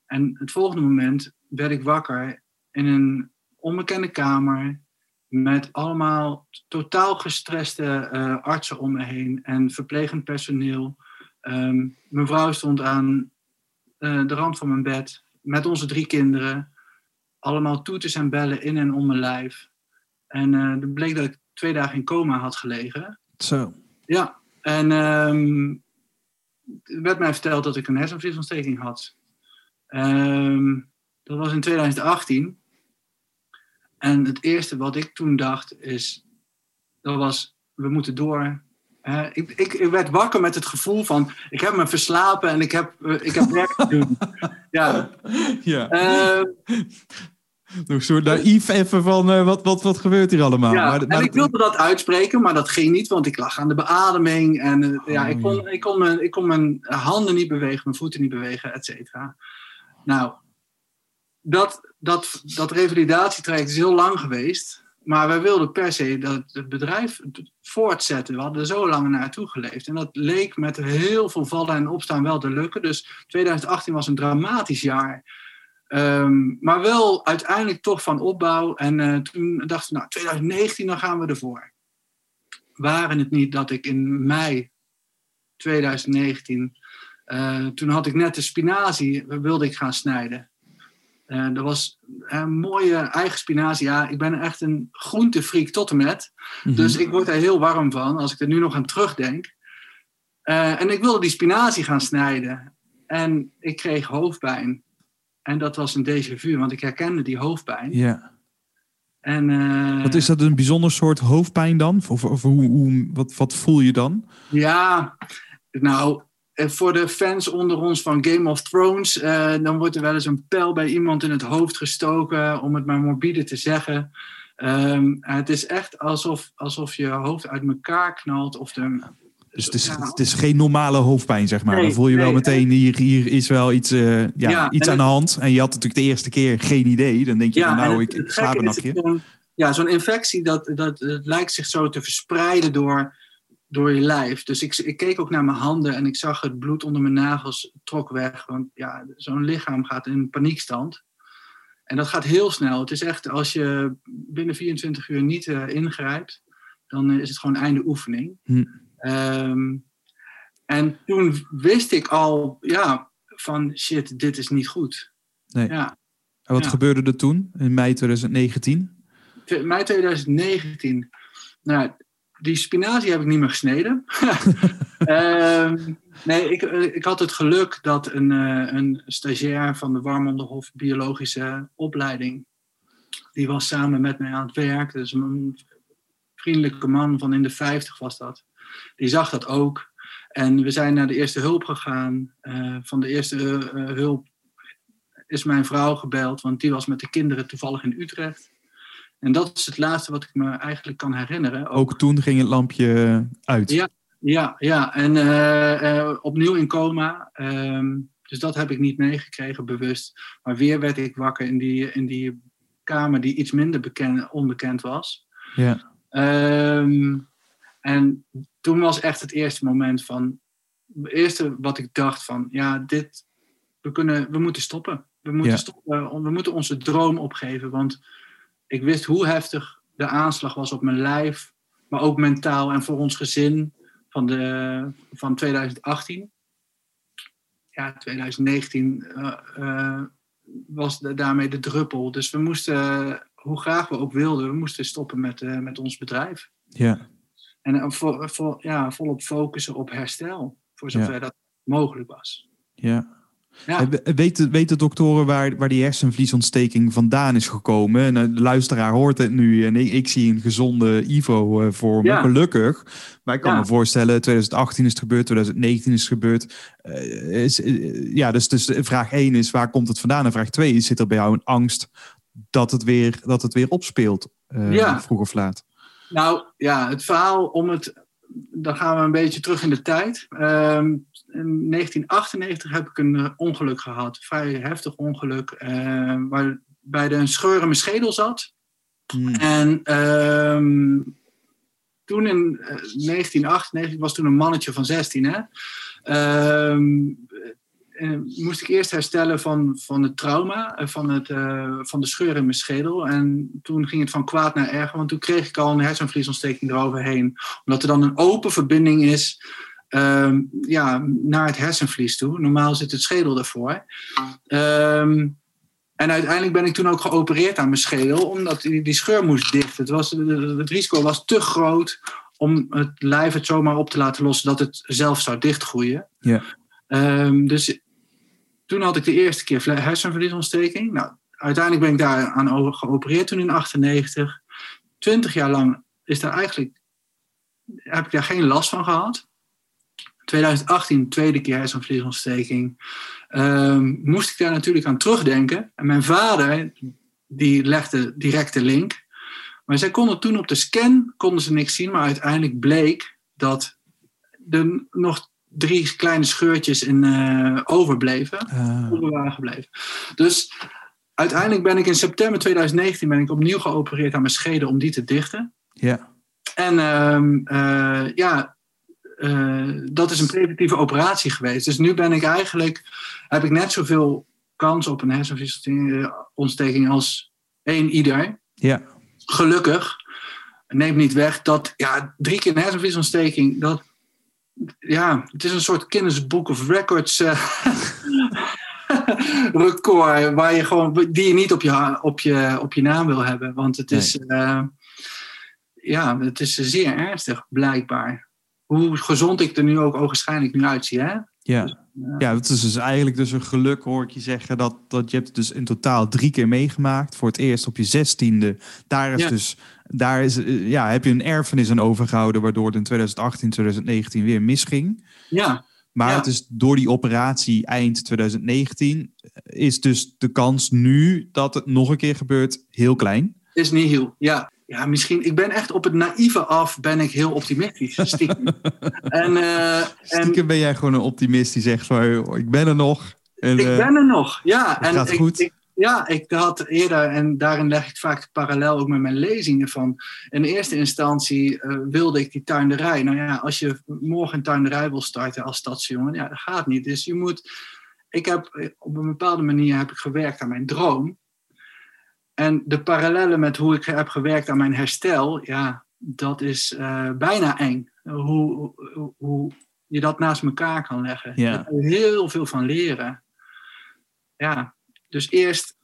En het volgende moment werd ik wakker in een onbekende kamer met allemaal totaal gestreste eh, artsen om me heen en verplegend personeel. Ehm, mijn vrouw stond aan eh, de rand van mijn bed met onze drie kinderen. Allemaal toeters en bellen in en om mijn lijf. En eh het bleek dat ik twee dagen in coma had gelegen. Zo. Ja, en er werd mij verteld dat ik een hersenvliesontsteking had. Ehm, dat was in 2018. En het eerste wat ik toen dacht is, dat was, we moeten door. Ik, ik werd wakker met het gevoel van, ik heb me verslapen en ik heb, eh, ik heb werk te doen. Ja, Ja. ehm, Nog een soort naïef even van eh, wat, wat, wat gebeurt hier allemaal. Ja, Maar- maar- en ik wilde dat uitspreken, maar dat ging niet, want ik lag aan de beademing. En eh, ja, Oh, ik, kon, ik, kon mijn, ik kon mijn handen niet bewegen, mijn voeten niet bewegen, et cetera. Nou, dat, dat, dat revalidatietraject is heel lang geweest. Maar wij wilden per se dat het bedrijf voortzetten. We hadden er zo lang naartoe geleefd. En dat leek met heel veel vallen en opstaan wel te lukken. Dus 2018 was een dramatisch jaar. Ehm, maar wel uiteindelijk toch van opbouw. En eh, toen dachten we, nou, 2019, dan gaan we ervoor. Waren het niet dat ik in mei 2019, eh, toen had ik net de spinazie, wilde ik gaan snijden. Eh, dat was een mooie eigen spinazie. Ja, ik ben echt een groentefreak tot en met. Mhm. Dus ik word er heel warm van als ik er nu nog aan terugdenk. Eh, en ik wilde die spinazie gaan snijden. En ik kreeg hoofdpijn. En dat was een déjà vu, want ik herkende die hoofdpijn. Ja. En, eh, Wat is dat een bijzonder soort hoofdpijn dan? Of, of hoe, hoe, wat, wat voel je dan? Ja, nou, eh, voor de fans onder ons van Game of Thrones, eh, dan wordt er wel eens een pijl bij iemand in het hoofd gestoken, om het maar morbide te zeggen. Ehm, het is echt alsof, alsof je hoofd uit elkaar knalt. Of de, Dus het is, Ja. het is geen normale hoofdpijn, zeg maar. Nee, dan voel je wel meteen, hier, hier is wel iets, eh, ja, Ja, iets aan de hand. En je had natuurlijk de eerste keer geen idee. Dan denk je, van, nou, het- ik, slaap een nachtje. Ja, zo'n infectie, dat, dat, het lijkt zich zo te verspreiden door, door je lijf. Dus ik, ik keek ook naar mijn handen en ik zag het bloed onder mijn nagels trok weg. Want ja, zo'n lichaam gaat in paniekstand. En dat gaat heel snel. Het is echt, als je binnen 24 uur niet eh, ingrijpt, dan eh, is het gewoon einde oefening. Hm. Ehm, en toen wist ik al, ja, van shit, dit is niet goed. Nee. Ja. En wat ja. gebeurde er toen, in mei 2019? Te- mei 2019. Nou, die spinazie heb ik niet meer gesneden. Ehm, nee, ik, ik had het geluk dat een, eh, een stagiair van de Warmonderhof Biologische Opleiding, die was samen met mij aan het werk. Dus een vriendelijke man van in de 50 was dat. Die zag dat ook. En we zijn naar de eerste hulp gegaan. Eh, van de eerste eh, hulp is mijn vrouw gebeld, want die was met de kinderen toevallig in Utrecht. En dat is het laatste wat ik me eigenlijk kan herinneren. Ook toen ging het lampje uit. Ja. Ja, ja. en eh, eh, opnieuw in coma. Ehm, dus dat heb ik niet meegekregen, bewust. Maar weer werd ik wakker in die, in die kamer die iets minder bekend, onbekend was. Ja. Ehm, en toen was echt het eerste moment van... Het eerste wat ik dacht van, ja, dit... We, kunnen, we moeten stoppen. We moeten Ja. stoppen. We moeten onze droom opgeven. Want ik wist hoe heftig de aanslag was op mijn lijf. Maar ook mentaal en voor ons gezin van, de, van 2018. Ja, 2019 eh, eh, was de- daarmee de druppel. Dus we moesten, hoe graag we ook wilden, we moesten stoppen met, eh, met ons bedrijf. Ja. En eh, vo, vo- ja, volop focussen op herstel, voor zover Ja. dat mogelijk was. Ja. Ja. Eh, Weten, weten doktoren waar, waar die hersenvliesontsteking vandaan is gekomen? En eh, de luisteraar hoort het nu en ik, ik zie een gezonde Ivo eh, voor me, Ja. gelukkig. Maar ik kan Ja. me voorstellen, 2018 is het gebeurd, 2019 is het gebeurd. Eh, is, eh, ja, dus, dus vraag 1 is, waar komt het vandaan? En vraag 2 is, zit er bij jou een angst dat het weer, dat het weer opspeelt, eh, vroeg of laat? Nou ja, het verhaal om het. Dan gaan we een beetje terug in de tijd. Ehm, in 1998 heb ik een eh, ongeluk gehad. Een vrij heftig ongeluk. eh, waarbij er een scheur in mijn schedel zat. Hmm. En ehm, toen in eh, 1998, ik was toen een mannetje van 16, hè, ehm, eh, moest ik eerst herstellen van, van het trauma, eh, van, het, eh, van de scheur in mijn schedel. En toen ging het van kwaad naar erger, want toen kreeg ik al een hersenvliesontsteking eroverheen. Omdat er dan een open verbinding is ehm, ja, naar het hersenvlies toe. Normaal zit het schedel daarvoor. Ehm, en uiteindelijk ben ik toen ook geopereerd aan mijn schedel, omdat die, die scheur moest dicht. Het, was, het risico was te groot om het lijf het zomaar op te laten lossen dat het zelf zou dichtgroeien. Ja. Ehm, dus toen had ik de eerste keer hersenvliesontsteking. Nou, uiteindelijk ben ik daar aan over geopereerd toen in 98. Twintig jaar lang is daar eigenlijk, heb ik daar geen last van gehad. 2018, tweede keer hersenvliesontsteking. Ehm, moest ik daar natuurlijk aan terugdenken. En mijn vader, die legde direct de link. Maar zij konden toen op de scan konden ze niks zien, maar uiteindelijk bleek dat er nog drie kleine scheurtjes in eh, overbleven, over waren gebleven. Dus uiteindelijk ben ik in september 2019 ben ik opnieuw geopereerd aan mijn schedel om die te dichten. ja. En ehm, eh, ja, eh, dat is een preventieve operatie geweest. Dus nu ben ik eigenlijk, heb ik net zoveel kans op een hersenvliesontsteking als één ieder. Ja. Gelukkig. Neemt niet weg dat ja, drie keer een hersenvliesontsteking, dat, ja, het is een soort Guinness Book of Records eh, record, waar je gewoon, die je niet op je, op je, op je naam wil hebben. Want het is, eh, ja, het is zeer ernstig, blijkbaar. Hoe gezond ik er nu ook ogenschijnlijk nu uitzie, hè? Ja. ja, het is dus eigenlijk dus een geluk, hoor ik je zeggen, dat, dat je hebt het dus in totaal drie keer meegemaakt. Voor het eerst op je zestiende. Daar is Ja. dus, daar is, eh, ja, heb je een erfenis aan overgehouden, waardoor het in 2018, 2019 weer misging. Ja, Maar Ja. het is door die operatie eind 2019 is dus de kans nu dat het nog een keer gebeurt heel klein. is niet heel. Ja. Ja, misschien. Ik ben echt op het naïeve af, ben ik heel optimistisch. Stiekem. en, en Stiekem ben jij gewoon een optimist die zegt van, "Joh, ik ben er nog. En, ik eh, ben er nog. Ja, en gaat ik, goed. ik- ja, ik had eerder, en daarin leg ik vaak de parallel ook met mijn lezingen van. In eerste instantie eh, wilde ik die tuinderij. Nou ja, als je morgen een tuinderij wil starten als stadsjongen, ja, dat gaat niet. Dus je moet. Ik heb op een bepaalde manier heb ik gewerkt aan mijn droom. En de parallellen met hoe ik heb gewerkt aan mijn herstel, ja, dat is eh, bijna eng. Hoe, hoe, hoe je dat naast elkaar kan leggen. Ja. Daar kan je heel veel van leren. Ja, dus eerst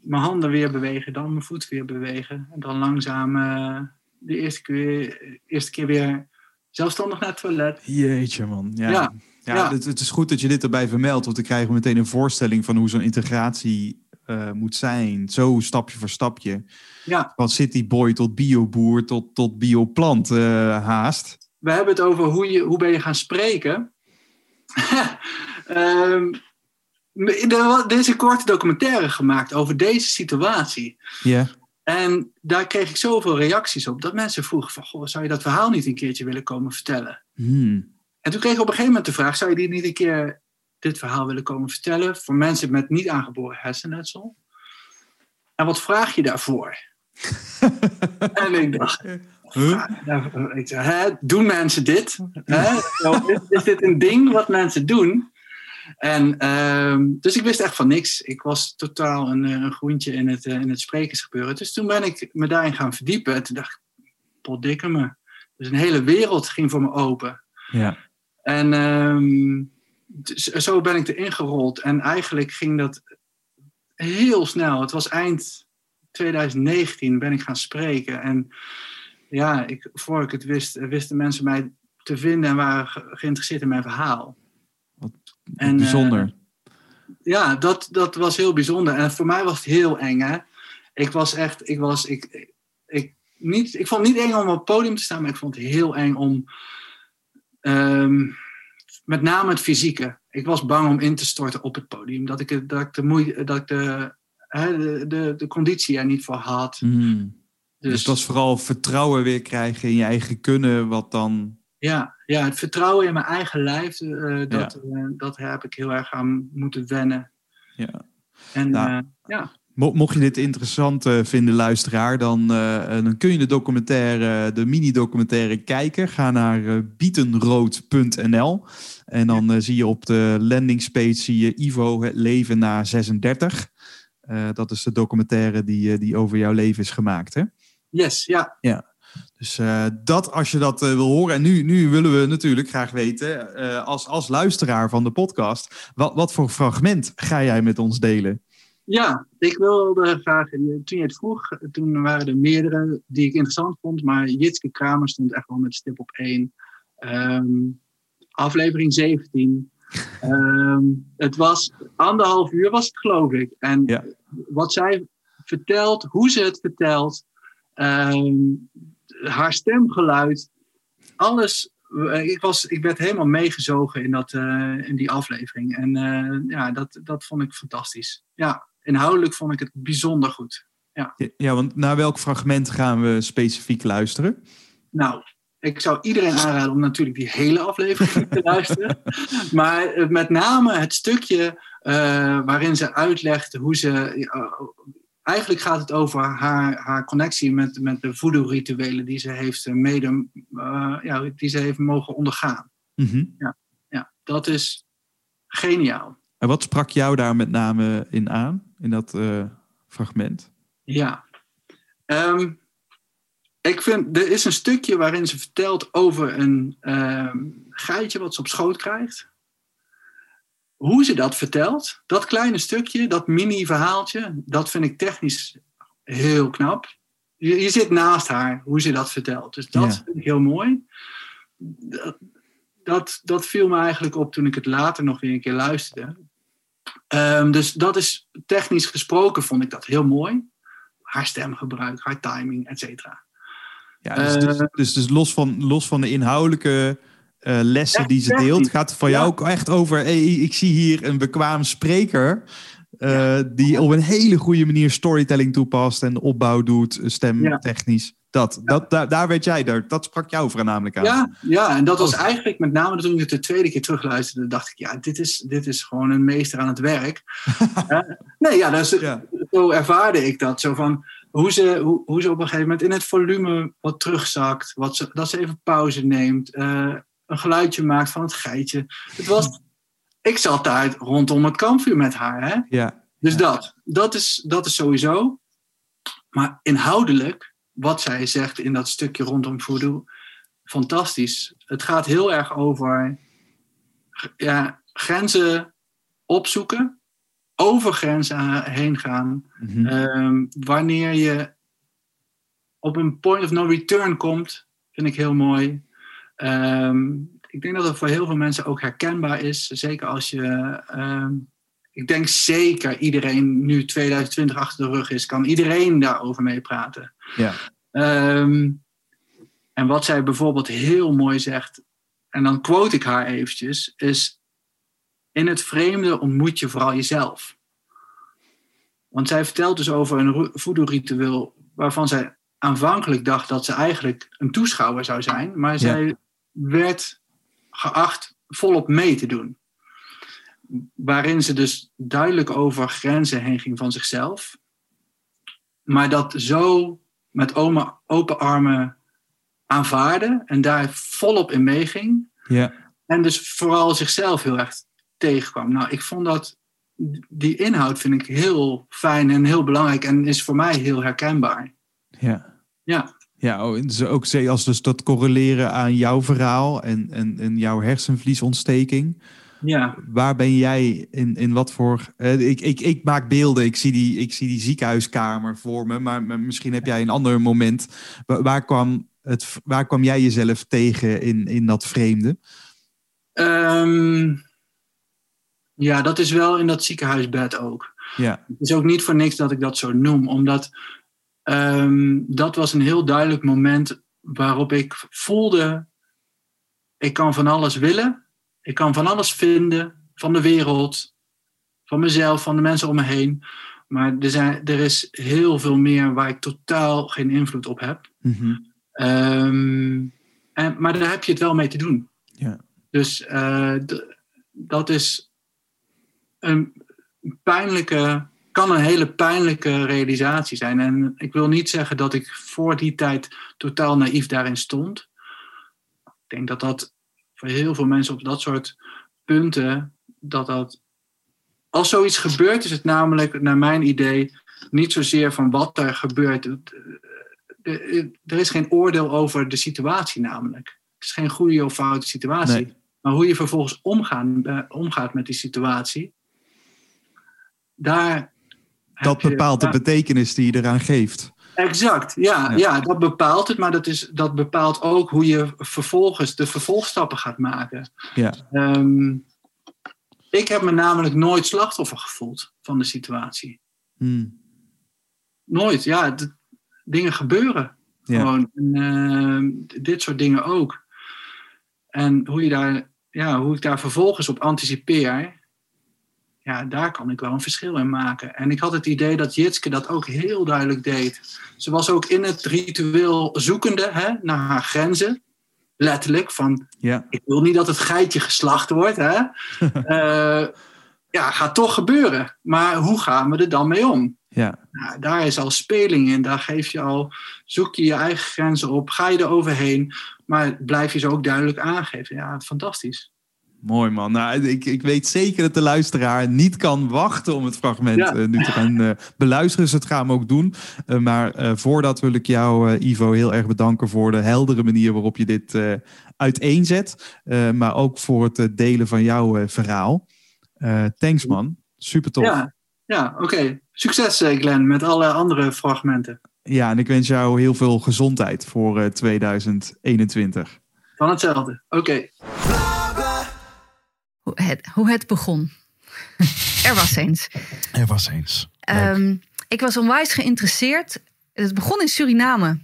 mijn handen weer bewegen, dan mijn voet weer bewegen. En dan langzaam eh, de eerste keer, eerste keer weer zelfstandig naar het toilet. Jeetje man. Ja. Ja, Ja, ja. Het, het is goed dat je dit erbij vermeldt, want dan krijgen we meteen een voorstelling van hoe zo'n integratie eh, moet zijn. Zo stapje voor stapje. Ja, Van cityboy tot bioboer tot, tot bioplant eh, haast. we hebben het over hoe, je, hoe ben je gaan spreken. Er wa- er is een korte documentaire gemaakt over deze situatie. Ja. En daar kreeg ik zoveel reacties op dat mensen vroegen van, goh, zou je dat verhaal niet een keertje willen komen vertellen? Hmm. En toen kreeg ik op een gegeven moment de vraag, zou je die niet een keer dit verhaal willen komen vertellen voor mensen met niet aangeboren hersenletsel? En wat vraag je daarvoor? en ik dacht, Huh? ja, ik zei, hè, doen mensen dit? Hè? Is, is dit een ding wat mensen doen? En, ehm, dus ik wist echt van niks. Ik was totaal een, eh, een groentje in het, eh, in het sprekersgebeuren. Dus toen ben ik me daarin gaan verdiepen. En toen dacht ik, potdikke me. Dus een hele wereld ging voor me open. Ja. En ehm, zo ben ik erin gerold. En eigenlijk ging dat heel snel. Het was eind 2019 ben ik gaan spreken. En ja, ik, voor ik het wist, wisten mensen mij te vinden en waren ge- geïnteresseerd in mijn verhaal. Wat En, Bijzonder. eh, ja, dat, dat was heel bijzonder. En voor mij was het heel eng. Hè? Ik was echt, ik was, ik, ik, niet, ik vond het niet eng om op het podium te staan, maar ik vond het heel eng om, ehm, met name het fysieke. Ik was bang om in te storten op het podium. Dat ik, dat ik de moeite, dat ik de, hè, de, de, de conditie er niet voor had. Hmm. Dus, Dus, het was vooral vertrouwen weer krijgen in je eigen kunnen, wat dan... ja, ja, het vertrouwen in mijn eigen lijf, eh, dat, eh, dat heb ik heel erg aan moeten wennen. Ja. En Nou, eh, ja, Mocht je dit interessant eh, vinden, luisteraar, dan, eh, dan kun je de documentaire, de mini-documentaire kijken. Ga naar eh, bietenrood.nl en dan zie je op de landingspage zie je Ivo het leven na 36. Eh, dat is de documentaire die, die over jouw leven is gemaakt. Hè? yes, ja. Dus eh, dat als je dat wil horen. En nu, nu willen we natuurlijk graag weten, als, als luisteraar van de podcast, wat, wat voor fragment ga jij met ons delen? Ja, ik wilde graag, toen je het vroeg, toen waren er meerdere die ik interessant vond, maar Jitske Kramer stond echt wel met stip op één. Ehm, aflevering 17. Ehm, het was anderhalf uur, was het geloof ik. En Ja. wat zij vertelt, hoe ze het vertelt, ehm, haar stemgeluid, alles. eh, Ik, was, ik werd helemaal meegezogen in, dat, eh, in die aflevering. En eh, ja, dat, dat vond ik fantastisch. Ja, inhoudelijk vond ik het bijzonder goed. Ja, Ja, want naar welk fragment gaan we specifiek luisteren? Nou, ik zou iedereen aanraden om natuurlijk die hele aflevering te luisteren. Maar eh, met name het stukje eh, waarin ze uitlegt hoe ze. eigenlijk gaat het over haar, haar connectie met, met de voodoo-rituelen die ze heeft eh, mede, ja, die ze heeft mogen ondergaan. Mhm. Ja, dat is geniaal. En wat sprak jou daar met name in aan, in dat eh, fragment? Ja. Ehm, ik vind, er is een stukje waarin ze vertelt over een ehm, geitje wat ze op schoot krijgt. Hoe ze dat vertelt, dat kleine stukje, dat mini-verhaaltje, dat vind ik technisch heel knap. Je, je zit naast haar, hoe ze dat vertelt. Dus dat Ja. vind ik heel mooi. Dat, dat, dat viel me eigenlijk op toen ik het later nog weer een keer luisterde. Ehm, dus dat is technisch gesproken, vond ik dat heel mooi haar stemgebruik, haar timing, et cetera. Ja, dus, Eh, dus, dus, dus los, van, los van de inhoudelijke eh, lessen die ze deelt, gaat Ja. jou ook echt over. Hey, ik zie hier een bekwaam spreker. eh, Die op een hele goede manier storytelling toepast en opbouw doet, stemtechnisch. Dat, dat, daar, daar werd jij er. Dat sprak jou voornamelijk aan. Ja, ja, en dat was Oh. eigenlijk met name toen ik het de tweede keer terugluisterde, dacht ik, ja, dit is, dit is gewoon een meester aan het werk. Nee, ja, dat is, Ja. zo ervaarde ik dat. Zo van hoe ze, hoe, hoe ze op een gegeven moment in het volume wat terugzakt, wat ze, dat ze even pauze neemt, eh, een geluidje maakt van het geitje. Het was, ik zat daar rondom het kampvuur met haar, hè? Ja. Dus Ja. dat, dat is, dat is sowieso. Maar inhoudelijk, wat zij zegt in dat stukje rondom voodoo, fantastisch. Het gaat heel erg over ja, grenzen opzoeken, over grenzen heen gaan. Mhm. Ehm, wanneer je op een point of no return komt, vind ik heel mooi. Ehm, ik denk dat het voor heel veel mensen ook herkenbaar is. Zeker als je. ehm, ik denk zeker iedereen nu 2020 achter de rug is, kan iedereen daarover meepraten. ja. Ehm, en wat zij bijvoorbeeld heel mooi zegt, en dan quote ik haar eventjes, is: In het vreemde ontmoet je vooral jezelf. Want zij vertelt dus over een voodoo-ritueel waarvan zij aanvankelijk dacht dat ze eigenlijk een toeschouwer zou zijn, maar zij werd geacht volop mee te doen. Waarin ze dus duidelijk over grenzen heen ging van zichzelf, maar dat zo met oma- open armen aanvaarde en daar volop in meeging. ja. En dus vooral zichzelf heel erg tegenkwam. Nou, ik vond dat, die inhoud vind ik heel fijn en heel belangrijk en is voor mij heel herkenbaar. ja. Ja, Ja, oh, dus ook als dus dat correleren aan jouw verhaal en, en, en jouw hersenvliesontsteking. Ja, Waar ben jij in, in wat voor. ik, ik, ik maak beelden, ik zie, die, ik zie die ziekenhuiskamer voor me, maar, maar misschien heb jij een ander moment. Waar, waar kwam, het, waar kwam jij jezelf tegen in, in dat vreemde? Ehm, Ja, dat is wel in dat ziekenhuisbed ook. Ja. Het is ook niet voor niks dat ik dat zo noem, omdat ehm, dat was een heel duidelijk moment waarop ik voelde, ik kan van alles willen, ik kan van alles vinden, van de wereld, van mezelf, van de mensen om me heen. Maar er, zijn, er is heel veel meer waar ik totaal geen invloed op heb. Mhm. Ehm, en, maar daar heb je het wel mee te doen. Ja. Dus eh, dat is een pijnlijke, kan een hele pijnlijke realisatie zijn. En ik wil niet zeggen dat ik voor die tijd totaal naïef daarin stond. Ik denk dat dat voor heel veel mensen op dat soort punten, dat dat. Als zoiets gebeurt, is het namelijk, naar mijn idee, niet zozeer van wat er gebeurt. Eh, Er is geen oordeel over de situatie, namelijk. Het is geen goede of foute situatie. Nee. Maar hoe je vervolgens omgaan, eh, omgaat met die situatie, daar. Dat je- bepaalt de betekenis die je eraan geeft. Exact, ja, Ja. ja. dat bepaalt het, maar dat, is, dat bepaalt ook hoe je vervolgens de vervolgstappen gaat maken. Ja. Ehm, ik heb me namelijk nooit slachtoffer gevoeld van de situatie. Hmm. Nooit, ja. d- dingen gebeuren. Ja. Gewoon. En, ehm, dit soort dingen ook. En hoe, je daar, ja, hoe ik daar vervolgens op anticipeer, ja, daar kan ik wel een verschil in maken. En ik had het idee dat Jitske dat ook heel duidelijk deed. Ze was ook in het ritueel zoekende hè, naar haar grenzen. Letterlijk, van Ja. ik wil niet dat het geitje geslacht wordt. Hè? Eh, ja, gaat toch gebeuren. Maar hoe gaan we er dan mee om? Ja. Nou, daar is al speling in. Daar geef je al, zoek je je eigen grenzen op. Ga je er overheen. Maar blijf je ze ook duidelijk aangeven. Ja, fantastisch. Mooi man. Nou, ik, ik weet zeker dat de luisteraar niet kan wachten om het fragment Ja. eh, nu te gaan eh, beluisteren. Dus dat gaan we ook doen. Eh, maar voordat wil ik jou, Ivo, heel erg bedanken voor de heldere manier waarop je dit uiteenzet. Maar ook voor het delen van jouw verhaal. Thanks man. Super tof. Ja. Ja, ja oké. Succes, Glenn, met alle andere fragmenten. en ik wens jou heel veel gezondheid voor eh, 2021. Van hetzelfde. Oké. Hoe het, hoe het begon. er was eens. Er was eens. Ehm, ik was onwijs geïnteresseerd. Het begon in Suriname.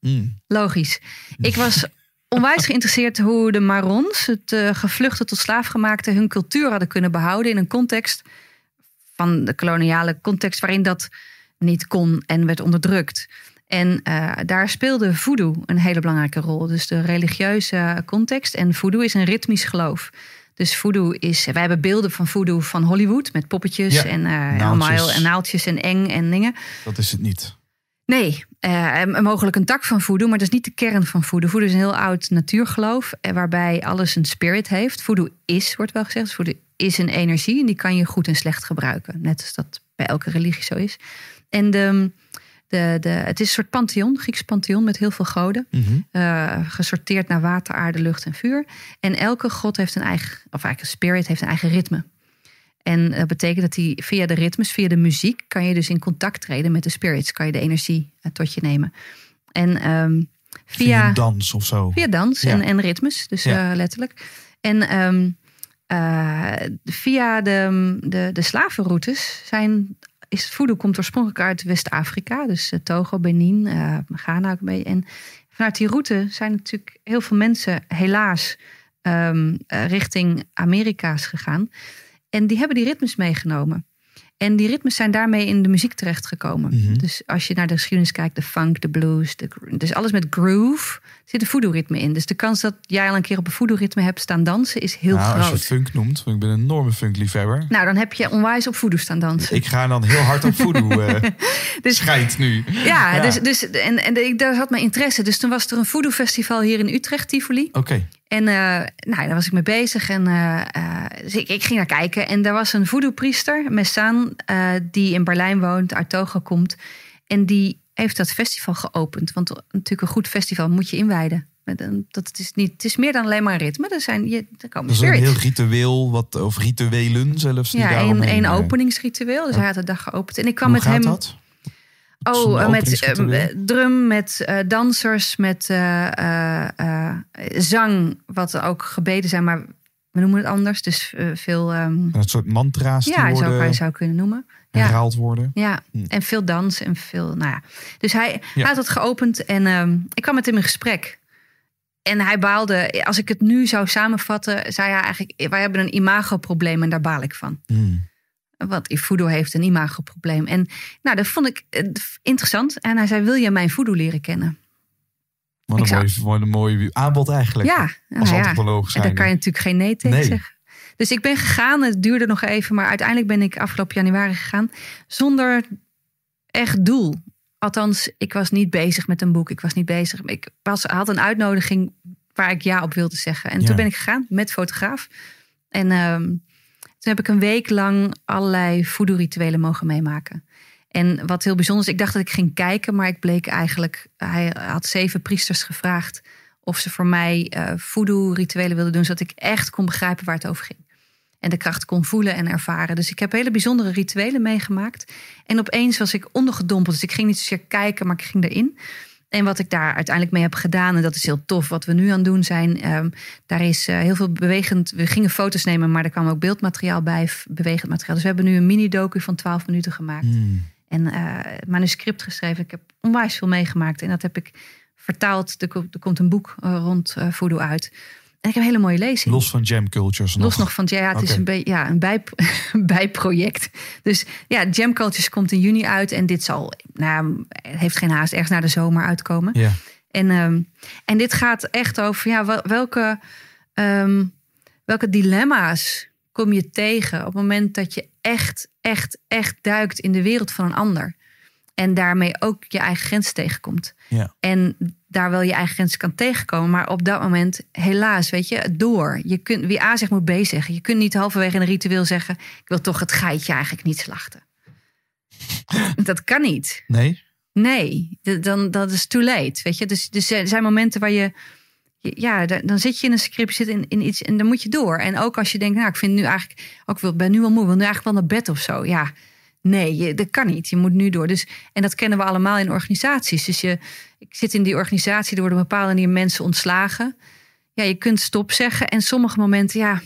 Mm. Logisch. Ik was onwijs geïnteresseerd hoe de Marons, het eh, gevluchte tot slaafgemaakte, hun cultuur hadden kunnen behouden in een context van de koloniale context waarin dat niet kon en werd onderdrukt. En eh, daar speelde voodoo een hele belangrijke rol. Dus de religieuze context. En voodoo is een ritmisch geloof. Dus voodoo is... Wij hebben beelden van voodoo van Hollywood... met poppetjes Ja, en, naaltjes. allemaal en naaltjes en eng en dingen. Dat is het niet. Nee, eh, mogelijk een tak van voodoo, maar dat is niet de kern van voodoo. Voodoo is een heel oud natuurgeloof, eh, waarbij alles een spirit heeft. Voodoo is, wordt wel gezegd, voodoo is een energie en die kan je goed en slecht gebruiken. Net als dat bij elke religie zo is. En de, de, de, het is een soort pantheon, Grieks pantheon met heel veel goden. Mhm. eh, gesorteerd naar water, aarde, lucht en vuur. En elke god heeft een eigen, of eigenlijk een spirit heeft een eigen ritme. En dat betekent dat hij via de ritmes, via de muziek, kan je dus in contact treden met de spirits. Kan je de energie eh, tot je nemen. En ehm, Via via, dans of zo. via dans Ja. en, en ritmes, dus Ja. eh, letterlijk. En ehm, eh, via de, de, de slavenroutes zijn. Is, komt oorspronkelijk uit West-Afrika, dus eh, Togo, Benin, eh, Ghana ook beetje. En vanuit die route zijn natuurlijk heel veel mensen helaas ehm, eh, richting Amerika's gegaan. En die hebben die ritmes meegenomen. En die ritmes zijn daarmee in de muziek terechtgekomen. Mhm. Dus als je naar de geschiedenis kijkt, de funk, de blues, de, dus alles met groove, zit een voodoo-ritme in. Dus de kans dat jij al een keer op een voodoo-ritme hebt staan dansen is heel nou, als groot. je funk noemt, want ik ben een enorme funkliefhebber. Nou, dan heb je onwijs op voodoo staan dansen. Ik ga dan heel hard op voodoo. eh Dus- schijnt nu. ja, Ja. Dus, dus, en, en ik- daar zat mijn interesse. Dus toen was er een voodoo-festival hier in Utrecht, Tivoli. Oké. En eh, nou, daar was ik mee bezig. En eh, eh, dus ik, ik ging naar kijken. En daar was een voodoo-priester, Messaan, die in Berlijn woont, uit Togo komt. En die heeft dat festival geopend. Want natuurlijk een goed festival moet je inwijden. Een- Dat is niet, het is meer dan alleen maar een ritme. Er, zijn, je, er komen Dat is een heel ritueel, wat, of rituelen zelfs. die Ja, één, eh, openingsritueel. Dus hij had de dag geopend. En ik kwam Hoe met hem. dat? Oh, eh, met eh, drum, met eh, dansers, met zang, wat ook gebeden zijn, maar we noemen het anders. Dus veel, ehm, Een soort mantra's die ja, zou, worden kan je zou kunnen noemen. Ja. herhaald worden. Ja, Hm. en veel dans en veel, nou ja. Dus hij, Ja. had het geopend en ehm, ik kwam met hem in gesprek. En hij baalde, als ik het nu zou samenvatten, zei hij eigenlijk: Wij hebben een imagoprobleem en daar baal ik van. Hmm. Want Ifudo heeft een imagoprobleem. En nou, dat vond ik eh, interessant. En hij zei: Wil je mijn voodoo leren kennen? Wat een, zou- mooi, wat een mooi aanbod eigenlijk. Ja, Als nou ja. antropoloog En zijn. daar kan je natuurlijk geen nee tegen Nee. zeggen. Dus ik ben gegaan. Het duurde nog even. Maar uiteindelijk ben ik afgelopen januari gegaan. Zonder echt doel. Althans, ik was niet bezig met een boek. Ik was niet bezig. Ik was, had een uitnodiging waar ik ja op wilde zeggen. En Ja. toen ben ik gegaan met fotograaf. En ehm, toen heb ik een week lang allerlei voodoo-rituelen mogen meemaken. En wat heel bijzonder is, ik dacht dat ik ging kijken, maar ik bleek eigenlijk, hij had zeven priesters gevraagd of ze voor mij eh voodoo-rituelen wilden doen, zodat ik echt kon begrijpen waar het over ging. En de kracht kon voelen en ervaren. Dus ik heb hele bijzondere rituelen meegemaakt. En opeens was ik ondergedompeld. Dus ik ging niet zozeer kijken, maar ik ging erin. En wat ik daar uiteindelijk mee heb gedaan, en dat is heel tof, wat we nu aan het doen zijn. ehm, daar is eh, heel veel bewegend. We gingen foto's nemen, maar er kwam ook beeldmateriaal bij, bewegend materiaal. Dus we hebben nu een mini-docu van 12 minuten gemaakt. Hmm. En het manuscript geschreven. Ik heb onwijs veel meegemaakt. En dat heb ik vertaald. Er, ko- komt een boek eh, rond eh voodoo uit. En ik heb een hele mooie lezing. Los van jam cultures nog. Los nog van ja, het is een, be- ja, een, bij, bijproject. Dus ja, Jam Cultures komt in juni uit. En dit zal, nou, heeft geen haast, ergens naar de zomer uitkomen. Ja. En, ehm, en dit gaat echt over ja, wel- welke, ehm, welke dilemma's kom je tegen op het moment dat je echt, echt, echt duikt in de wereld van een ander. En daarmee ook je eigen grens tegenkomt. Ja. En daar wel je eigen grens kan tegenkomen. Maar op dat moment, helaas, weet je, door. Je kunt, wie A zegt, moet B zeggen. Je kunt niet halverwege een ritueel zeggen... ik wil toch het geitje eigenlijk niet slachten. Dat kan niet. Nee? Nee, dan, dat is too late. Weet je? Dus, dus er zijn momenten waar je. Ja, da- dan zit je in een script, zit in, in iets en dan moet je door. En ook als je denkt, nou, ik vind nu eigenlijk. Ook wil, ben nu wel moe, wil nu eigenlijk wel naar bed of zo. Ja, nee, je, dat kan niet. Je moet nu door. Dus, en dat kennen we allemaal in organisaties. Dus je, ik zit in die organisatie, er worden op een bepaalde manier mensen ontslagen. Ja, je kunt stop zeggen. En sommige momenten, ja,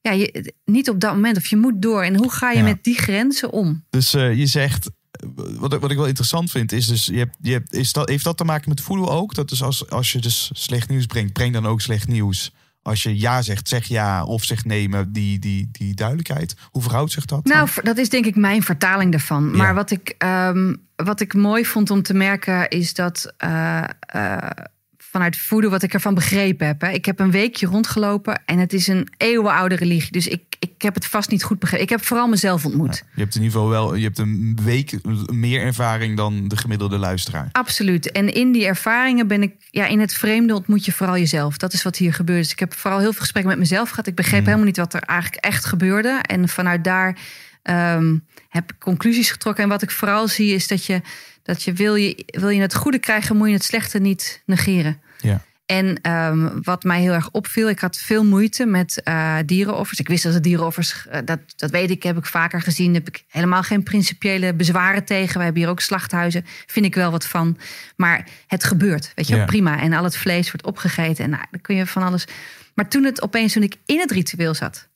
ja je, niet op dat moment. Of je moet door. En hoe ga je Ja. met die grenzen om? Dus eh, je zegt, wat, ik- wat ik wel interessant vind, is dus, je hebt, je hebt, is dat, heeft dat te maken met voelen ook? Dat dus als, als je dus slecht nieuws brengt, breng dan ook slecht nieuws. Als je ja zegt, zeg ja of zeg nee, maar die, die, die duidelijkheid. Hoe verhoudt zich dat? Nou, dat is denk ik mijn vertaling daarvan. Ja. Maar wat ik, ehm, wat ik mooi vond om te merken is dat eh, eh, vanuit voeden wat ik ervan begrepen heb. Hè. Ik heb een weekje rondgelopen en het is een eeuwenoude religie. Dus ik, ik heb het vast niet goed begrepen. Ik heb vooral mezelf ontmoet. Je hebt in ieder geval wel, je hebt een week meer ervaring dan de gemiddelde luisteraar. Absoluut. En in die ervaringen ben ik, ja, in het vreemde ontmoet je vooral jezelf. Dat is wat hier gebeurt. Dus ik heb vooral heel veel gesprekken met mezelf gehad. Ik begreep helemaal niet wat er eigenlijk echt gebeurde. En vanuit daar ehm, heb ik conclusies getrokken. En wat ik vooral zie is dat je, dat je wil, je wil je het goede krijgen, moet je het slechte niet negeren. Ja. En ehm, wat mij heel erg opviel, ik had veel moeite met eh, dierenoffers. Ik wist dat het dierenoffers, eh, dat, dat weet ik, heb ik vaker gezien. Daar heb ik helemaal geen principiële bezwaren tegen. We hebben hier ook slachthuizen, vind ik wel wat van. Maar het gebeurt, weet je, Ja. prima. En al het vlees wordt opgegeten en nou, dan kun je van alles. Maar toen het opeens, toen ik in het ritueel zat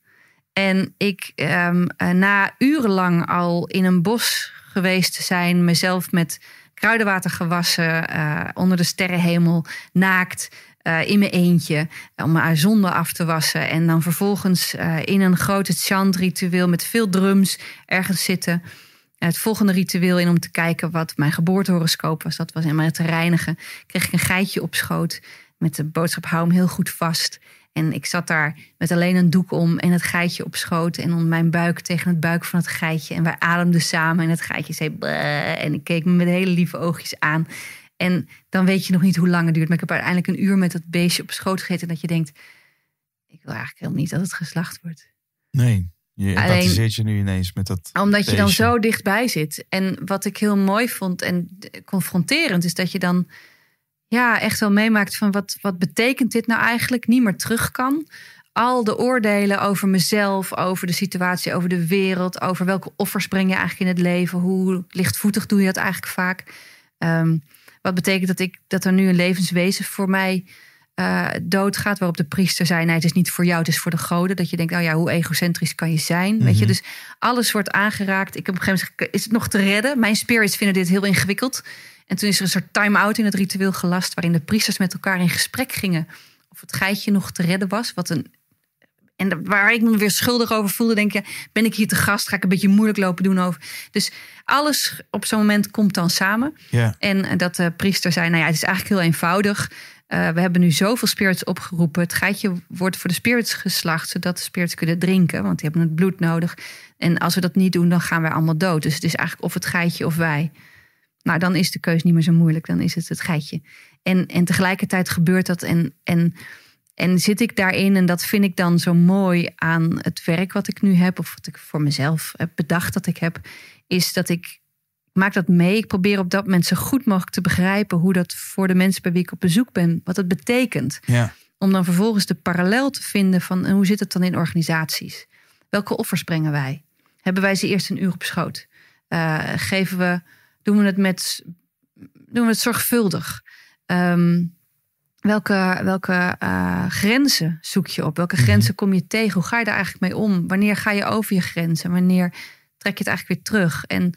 en ik ehm, eh, na urenlang al in een bos geweest zijn, mezelf met kruidenwater gewassen, eh, onder de sterrenhemel, naakt, eh, in mijn eentje, om mijn zonde af te wassen. En dan vervolgens eh, in een grote chant-ritueel met veel drums ergens zitten. Het volgende ritueel in om te kijken wat mijn geboortehoroscoop was. Dat was mij te reinigen. Kreeg ik een geitje op schoot met de boodschap hou hem heel goed vast. En ik zat daar met alleen een doek om en het geitje op schoot. En om mijn buik tegen het buik van het geitje. En wij ademden samen en het geitje zei... En ik keek me met hele lieve oogjes aan. En dan weet je nog niet hoe lang het duurt. Maar ik heb uiteindelijk een uur met dat beestje op schoot gegeten. En dat je denkt, ik wil eigenlijk helemaal niet dat het geslacht wordt. Nee, je Alleen- je nu ineens met dat Omdat je dan zo dichtbij zit. En wat ik heel mooi vond en confronterend is dat je dan ja, echt wel meemaakt van wat, wat betekent dit nou eigenlijk? Niet meer terug kan. Al de oordelen over mezelf, over de situatie, over de wereld, over welke offers breng je eigenlijk in het leven, hoe lichtvoetig doe je dat eigenlijk vaak. Ehm, wat betekent dat ik dat er nu een levenswezen voor mij eh, doodgaat. Waarop de priester zei: Nee, het is niet voor jou, het is voor de goden. Dat je denkt: Nou ja, hoe egocentrisch kan je zijn? Weet je, dus alles wordt aangeraakt. Ik heb op een gegeven moment Is het nog te redden? Mijn spirits vinden dit heel ingewikkeld. En toen is er een soort time-out in het ritueel gelast. waarin de priesters met elkaar in gesprek gingen. of het geitje nog te redden was. Wat een en waar ik me weer schuldig over voelde, denk je, ben ik hier te gast? Ga ik een beetje moeilijk lopen doen over? Dus alles op zo'n moment komt dan samen. Ja. En dat de priester zei, nou ja, het is eigenlijk heel eenvoudig. Eh, we hebben nu zoveel spirits opgeroepen. Het geitje wordt voor de spirits geslacht, zodat de spirits kunnen drinken, want die hebben het bloed nodig. En als we dat niet doen, dan gaan wij allemaal dood. Dus het is eigenlijk of het geitje of wij. Nou, dan is de keus niet meer zo moeilijk. Dan is het het geitje. En, en tegelijkertijd gebeurt dat. En, en en zit ik daarin, en dat vind ik dan zo mooi aan het werk wat ik nu heb, of wat ik voor mezelf heb bedacht dat ik heb, is dat ik, ik maak dat mee. Ik probeer op dat moment zo goed mogelijk te begrijpen hoe dat voor de mensen bij wie ik op bezoek ben, wat het betekent. Ja. Om dan vervolgens de parallel te vinden van en hoe zit het dan in organisaties? Welke offers brengen wij? Hebben wij ze eerst een uur op schoot? Eh, geven we, doen we het met, doen we het zorgvuldig? Ehm, Welke, welke eh, grenzen zoek je op? Welke grenzen kom je tegen? Hoe ga je daar eigenlijk mee om? Wanneer ga je over je grenzen? Wanneer trek je het eigenlijk weer terug? En,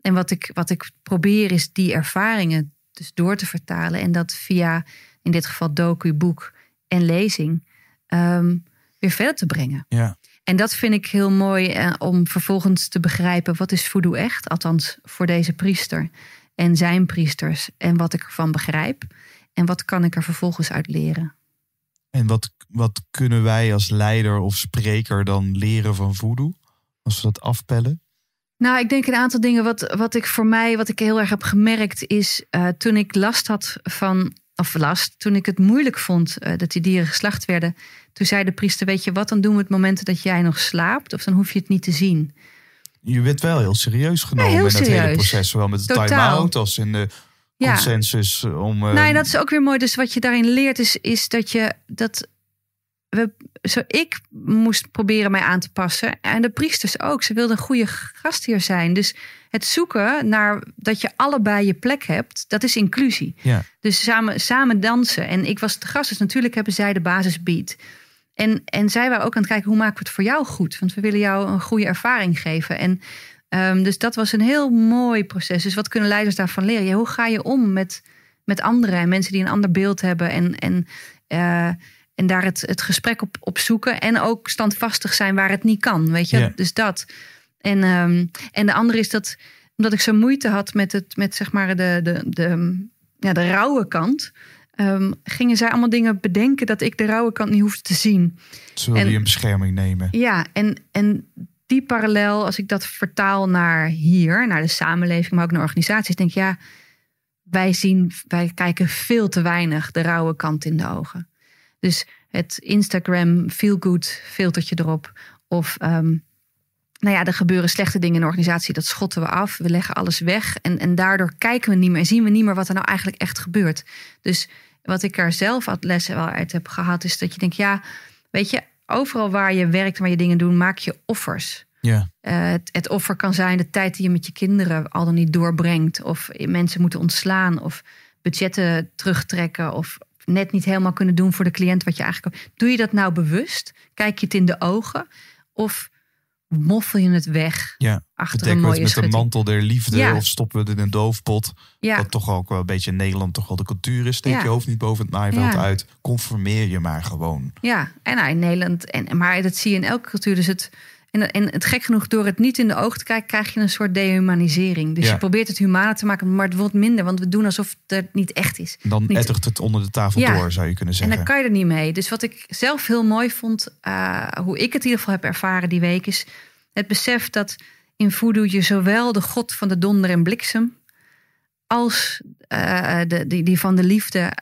en wat, ik, wat ik probeer is die ervaringen dus door te vertalen. En dat via, in dit geval docu, boek en lezing, ehm, weer verder te brengen. Ja. En dat vind ik heel mooi eh, om vervolgens te begrijpen wat is voodoo echt, althans voor deze priester en zijn priesters en wat ik ervan begrijp en wat kan ik er vervolgens uit leren. En wat, wat kunnen wij als leider of spreker dan leren van voodoo? Als we dat afpellen? Nou, ik denk een aantal dingen. Wat, wat ik voor mij, wat ik heel erg heb gemerkt, is eh, toen ik last had van, of last, toen ik het moeilijk vond eh, dat die dieren geslacht werden. Toen zei de priester: Weet je wat, dan doen we het moment dat jij nog slaapt, of dan hoef je het niet te zien. Je werd wel heel serieus genomen heel in het hele proces. Zowel met de time-out als in de Ja. consensus om... eh, en dat is ook weer mooi. Dus wat je daarin leert, is, is dat je dat. We, zo, ik moest proberen mij aan te passen. En de priesters ook. Ze wilden een goede gastheer zijn. Dus het zoeken naar dat je allebei je plek hebt, dat is inclusie. Ja. Dus samen, samen dansen. En ik was de gast, dus natuurlijk hebben zij de basisbeat. En, en zij waren ook aan het kijken, hoe maken we het voor jou goed? Want we willen jou een goede ervaring geven. En ehm, dus dat was een heel mooi proces. Dus wat kunnen leiders daarvan leren? Ja, hoe ga je om met, met anderen en mensen die een ander beeld hebben? En, en, eh, en daar het, het gesprek op, op zoeken. En ook standvastig zijn waar het niet kan. Weet je? Dus dat. En, ehm, en de andere is dat, omdat ik zo moeite had met, het, met zeg maar de, de, de, ja, de rauwe kant. ehm, gingen zij allemaal dingen bedenken dat ik de rauwe kant niet hoefde te zien. Ze wilden en- je in bescherming nemen. Ja, en, en die parallel, als ik dat vertaal naar hier, naar de samenleving, maar ook naar organisaties, denk ik, ja, wij zien, wij kijken veel te weinig de rauwe kant in de ogen. Dus het Instagram feel good filtertje erop. Of ehm, nou ja, er gebeuren slechte dingen in de organisatie, dat schotten we af. We leggen alles weg. En, en daardoor kijken we niet meer en zien we niet meer wat er nou eigenlijk echt gebeurt. Dus wat ik er zelf uit lessen wel uit heb gehad, is dat je denkt, ja, weet je, overal waar je werkt, waar je dingen doet, maak je offers. Ja. Eh, het, het offer kan zijn de tijd die je met je kinderen al dan niet doorbrengt. Of mensen moeten ontslaan. Of budgetten terugtrekken. Of net niet helemaal kunnen doen voor de cliënt wat je eigenlijk. Doe je dat nou bewust? Kijk je het in de ogen? Of moffel je het weg Ja. achter een we het met de mantel der liefde Ja. of stoppen we het in een doofpot? Ja. Wat toch ook wel een beetje in Nederland toch wel de cultuur is. Steek Ja. je hoofd niet boven het maaiveld uit. Conformeer je maar gewoon. Ja, en nou, in Nederland. En, maar dat zie je in elke cultuur. Dus het, en, en het gek genoeg, door het niet in de ogen te kijken, krijg je een soort dehumanisering. Dus Ja. je probeert het humaner te maken, maar het wordt minder, want we doen alsof het niet echt is. Dan Niet- ettert het onder de tafel Ja. door, zou je kunnen En zeggen. dan kan je er niet mee. Dus wat ik zelf heel mooi vond, eh, hoe ik het in ieder geval heb ervaren die week, is het besef dat in voodoo je zowel de god van de donder en bliksem als eh, de, die, die van de liefde,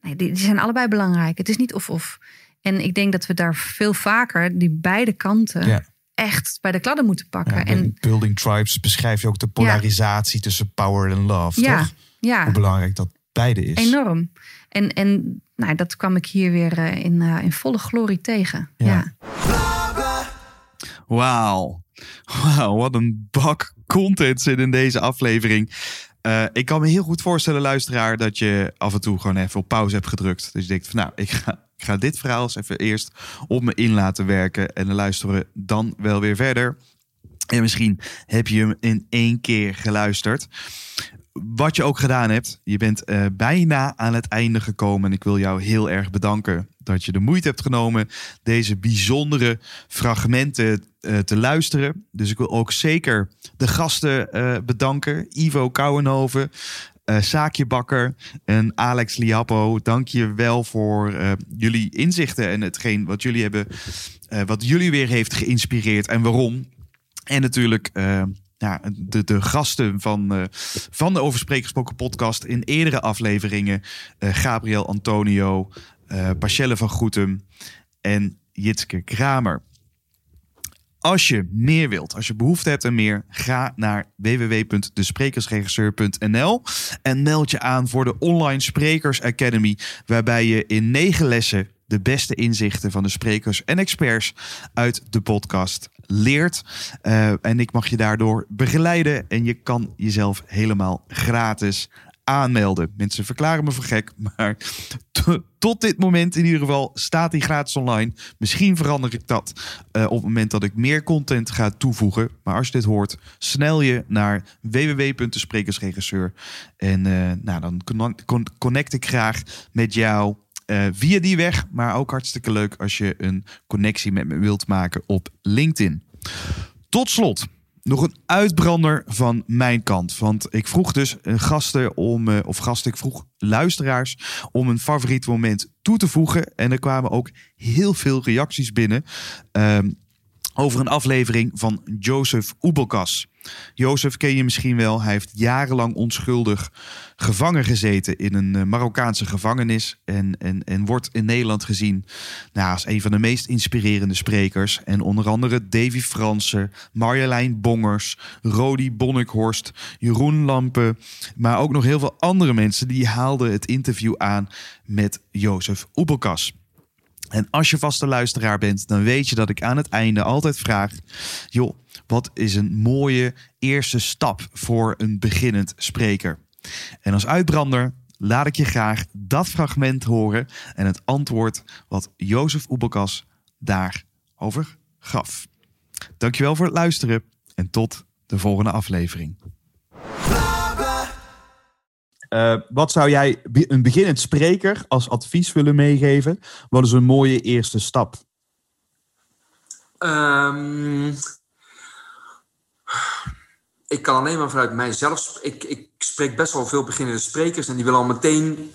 nee, die, die zijn allebei belangrijk. Het is niet of-of. En ik denk dat we daar veel vaker die beide kanten Ja. echt bij de kladden moeten pakken. Ja, en in Building Tribes beschrijf je ook de polarisatie tussen power en love, ja, toch? ja. Hoe belangrijk dat beide is. Enorm. En, en nou, dat kwam ik hier weer eh, in, eh, in volle glorie tegen. Ja. ja. Wauw. Wauw, wat een bak content zit in deze aflevering. Eh, ik kan me heel goed voorstellen, luisteraar, dat je af en toe gewoon even op pauze hebt gedrukt. Dus je denkt van nou, ik ga, ik ga dit verhaal eens even eerst op me in laten werken. En luisteren dan wel weer verder. En misschien heb je hem in één keer geluisterd. Wat je ook gedaan hebt, je bent eh, bijna aan het einde gekomen. En ik wil jou heel erg bedanken dat je de moeite hebt genomen deze bijzondere fragmenten eh, te luisteren. Dus ik wil ook zeker de gasten eh, bedanken. Ivo Kouwenhoven, eh Saakje Bakker en Alex Liapo. Dank je wel voor eh, jullie inzichten en hetgeen wat jullie hebben, eh, wat jullie weer heeft geïnspireerd en waarom. En natuurlijk ja, de, de gasten van, eh, van de Over Spreek Gesproken podcast in eerdere afleveringen. Gabriel Antonio, Pachelle van Goetem en Jitske Kramer. Als je meer wilt, als je behoefte hebt aan meer, ga naar www.desprekersregisseur.nl en meld je aan voor de Online Sprekers Academy, waarbij je in negen lessen de beste inzichten van de sprekers en experts uit de podcast leert. Eh, en ik mag je daardoor begeleiden en je kan jezelf helemaal gratis aanmelden. Mensen verklaren me voor gek, maar to- tot dit moment in ieder geval staat die gratis online. Misschien verander ik dat eh, op het moment dat ik meer content ga toevoegen. Maar als je dit hoort, snel je naar www.desprekersregisseur. En eh, nou, dan con- con- connect ik graag met jou eh, via die weg. Maar ook hartstikke leuk als je een connectie met me wilt maken op LinkedIn. Tot slot, nog een uitbrander van mijn kant. Want ik vroeg dus eh, gasten om, eh, of gasten, ik vroeg luisteraars om een favoriet moment toe te voegen. En er kwamen ook heel veel reacties binnen ehm, over een aflevering van Joseph Oebelkas. Jozef ken je misschien wel. Hij heeft jarenlang onschuldig gevangen gezeten in een eh, Marokkaanse gevangenis. En, en, en wordt in Nederland gezien nou, als een van de meest inspirerende sprekers. En onder andere Davy Fransen, Marjolein Bongers, Rodi Bonnikhorst, Jeroen Lampen. Maar ook nog heel veel andere mensen die haalden het interview aan met Jozef Oebelkas. En als je vaste luisteraar bent, dan weet je dat ik aan het einde altijd vraag: joh, wat is een mooie eerste stap voor een beginnend spreker? En als uitbrander laat ik je graag dat fragment horen en het antwoord wat Jozef Oebelkas daarover gaf. Dankjewel voor het luisteren en tot de volgende aflevering. Eh, wat zou jij een beginnend spreker als advies willen meegeven? Wat is een mooie eerste stap? Ehm, ik kan alleen maar vanuit mijzelf. Ik, ik spreek best wel veel beginnende sprekers en die willen al meteen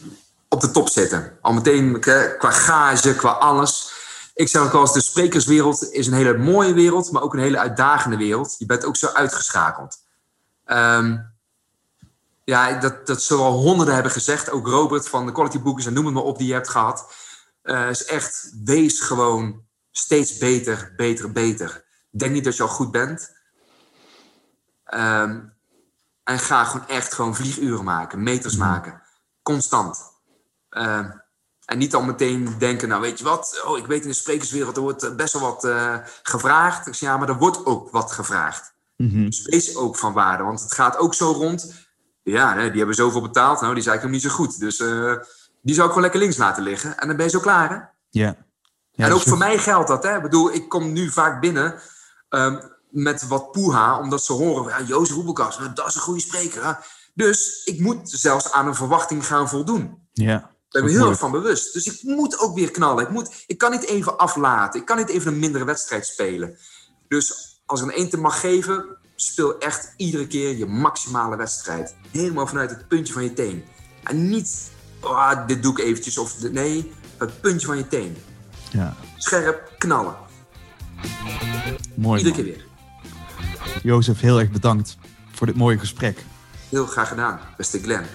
op de top zitten. Al meteen qua gage, qua alles. Ik zeg ook wel eens: de sprekerswereld is een hele mooie wereld, maar ook een hele uitdagende wereld. Je bent ook zo uitgeschakeld. Ehm, ja, dat, dat zullen al honderden hebben gezegd. Ook Robert van de Quality Bookers en noem het maar op die je hebt gehad. Eh, is echt, wees gewoon steeds beter, beter, beter. Denk niet dat je al goed bent. Ehm, en ga gewoon echt gewoon vlieguren maken, meters maken. Constant. Ehm, en niet al meteen denken, nou weet je wat, oh, ik weet in de sprekerswereld, er wordt eh, best wel wat eh, gevraagd. Ik zeg, ja, maar er wordt ook wat gevraagd. Dus wees ook van waarde, want het gaat ook zo rond. Ja, hè, die hebben zoveel betaald, nou, die zijn eigenlijk nog niet zo goed. Dus eh, die zou ik gewoon lekker links laten liggen. En dan ben je zo klaar, hè? Ja. Ja, en ook voor mij geldt dat. Hè? Ik bedoel, ik kom nu vaak binnen ehm, met wat poeha, omdat ze horen, ja, Jozef Roebelkas, dat is een goede spreker. Hè? Dus ik moet zelfs aan een verwachting gaan voldoen. Ja. Daar ben ik heel erg van bewust. Dus ik moet ook weer knallen. Ik, moet, ik kan niet even aflaten. Ik kan niet even een mindere wedstrijd spelen. Dus als ik een eentje mag geven, speel echt iedere keer je maximale wedstrijd. Helemaal vanuit het puntje van je teen. En niet, oh, dit doe ik eventjes. Of nee, het puntje van je teen. Ja. Scherp knallen. Mooi. Iedere man. keer weer. Jozef, heel erg bedankt voor dit mooie gesprek. Heel graag gedaan, beste Glenn.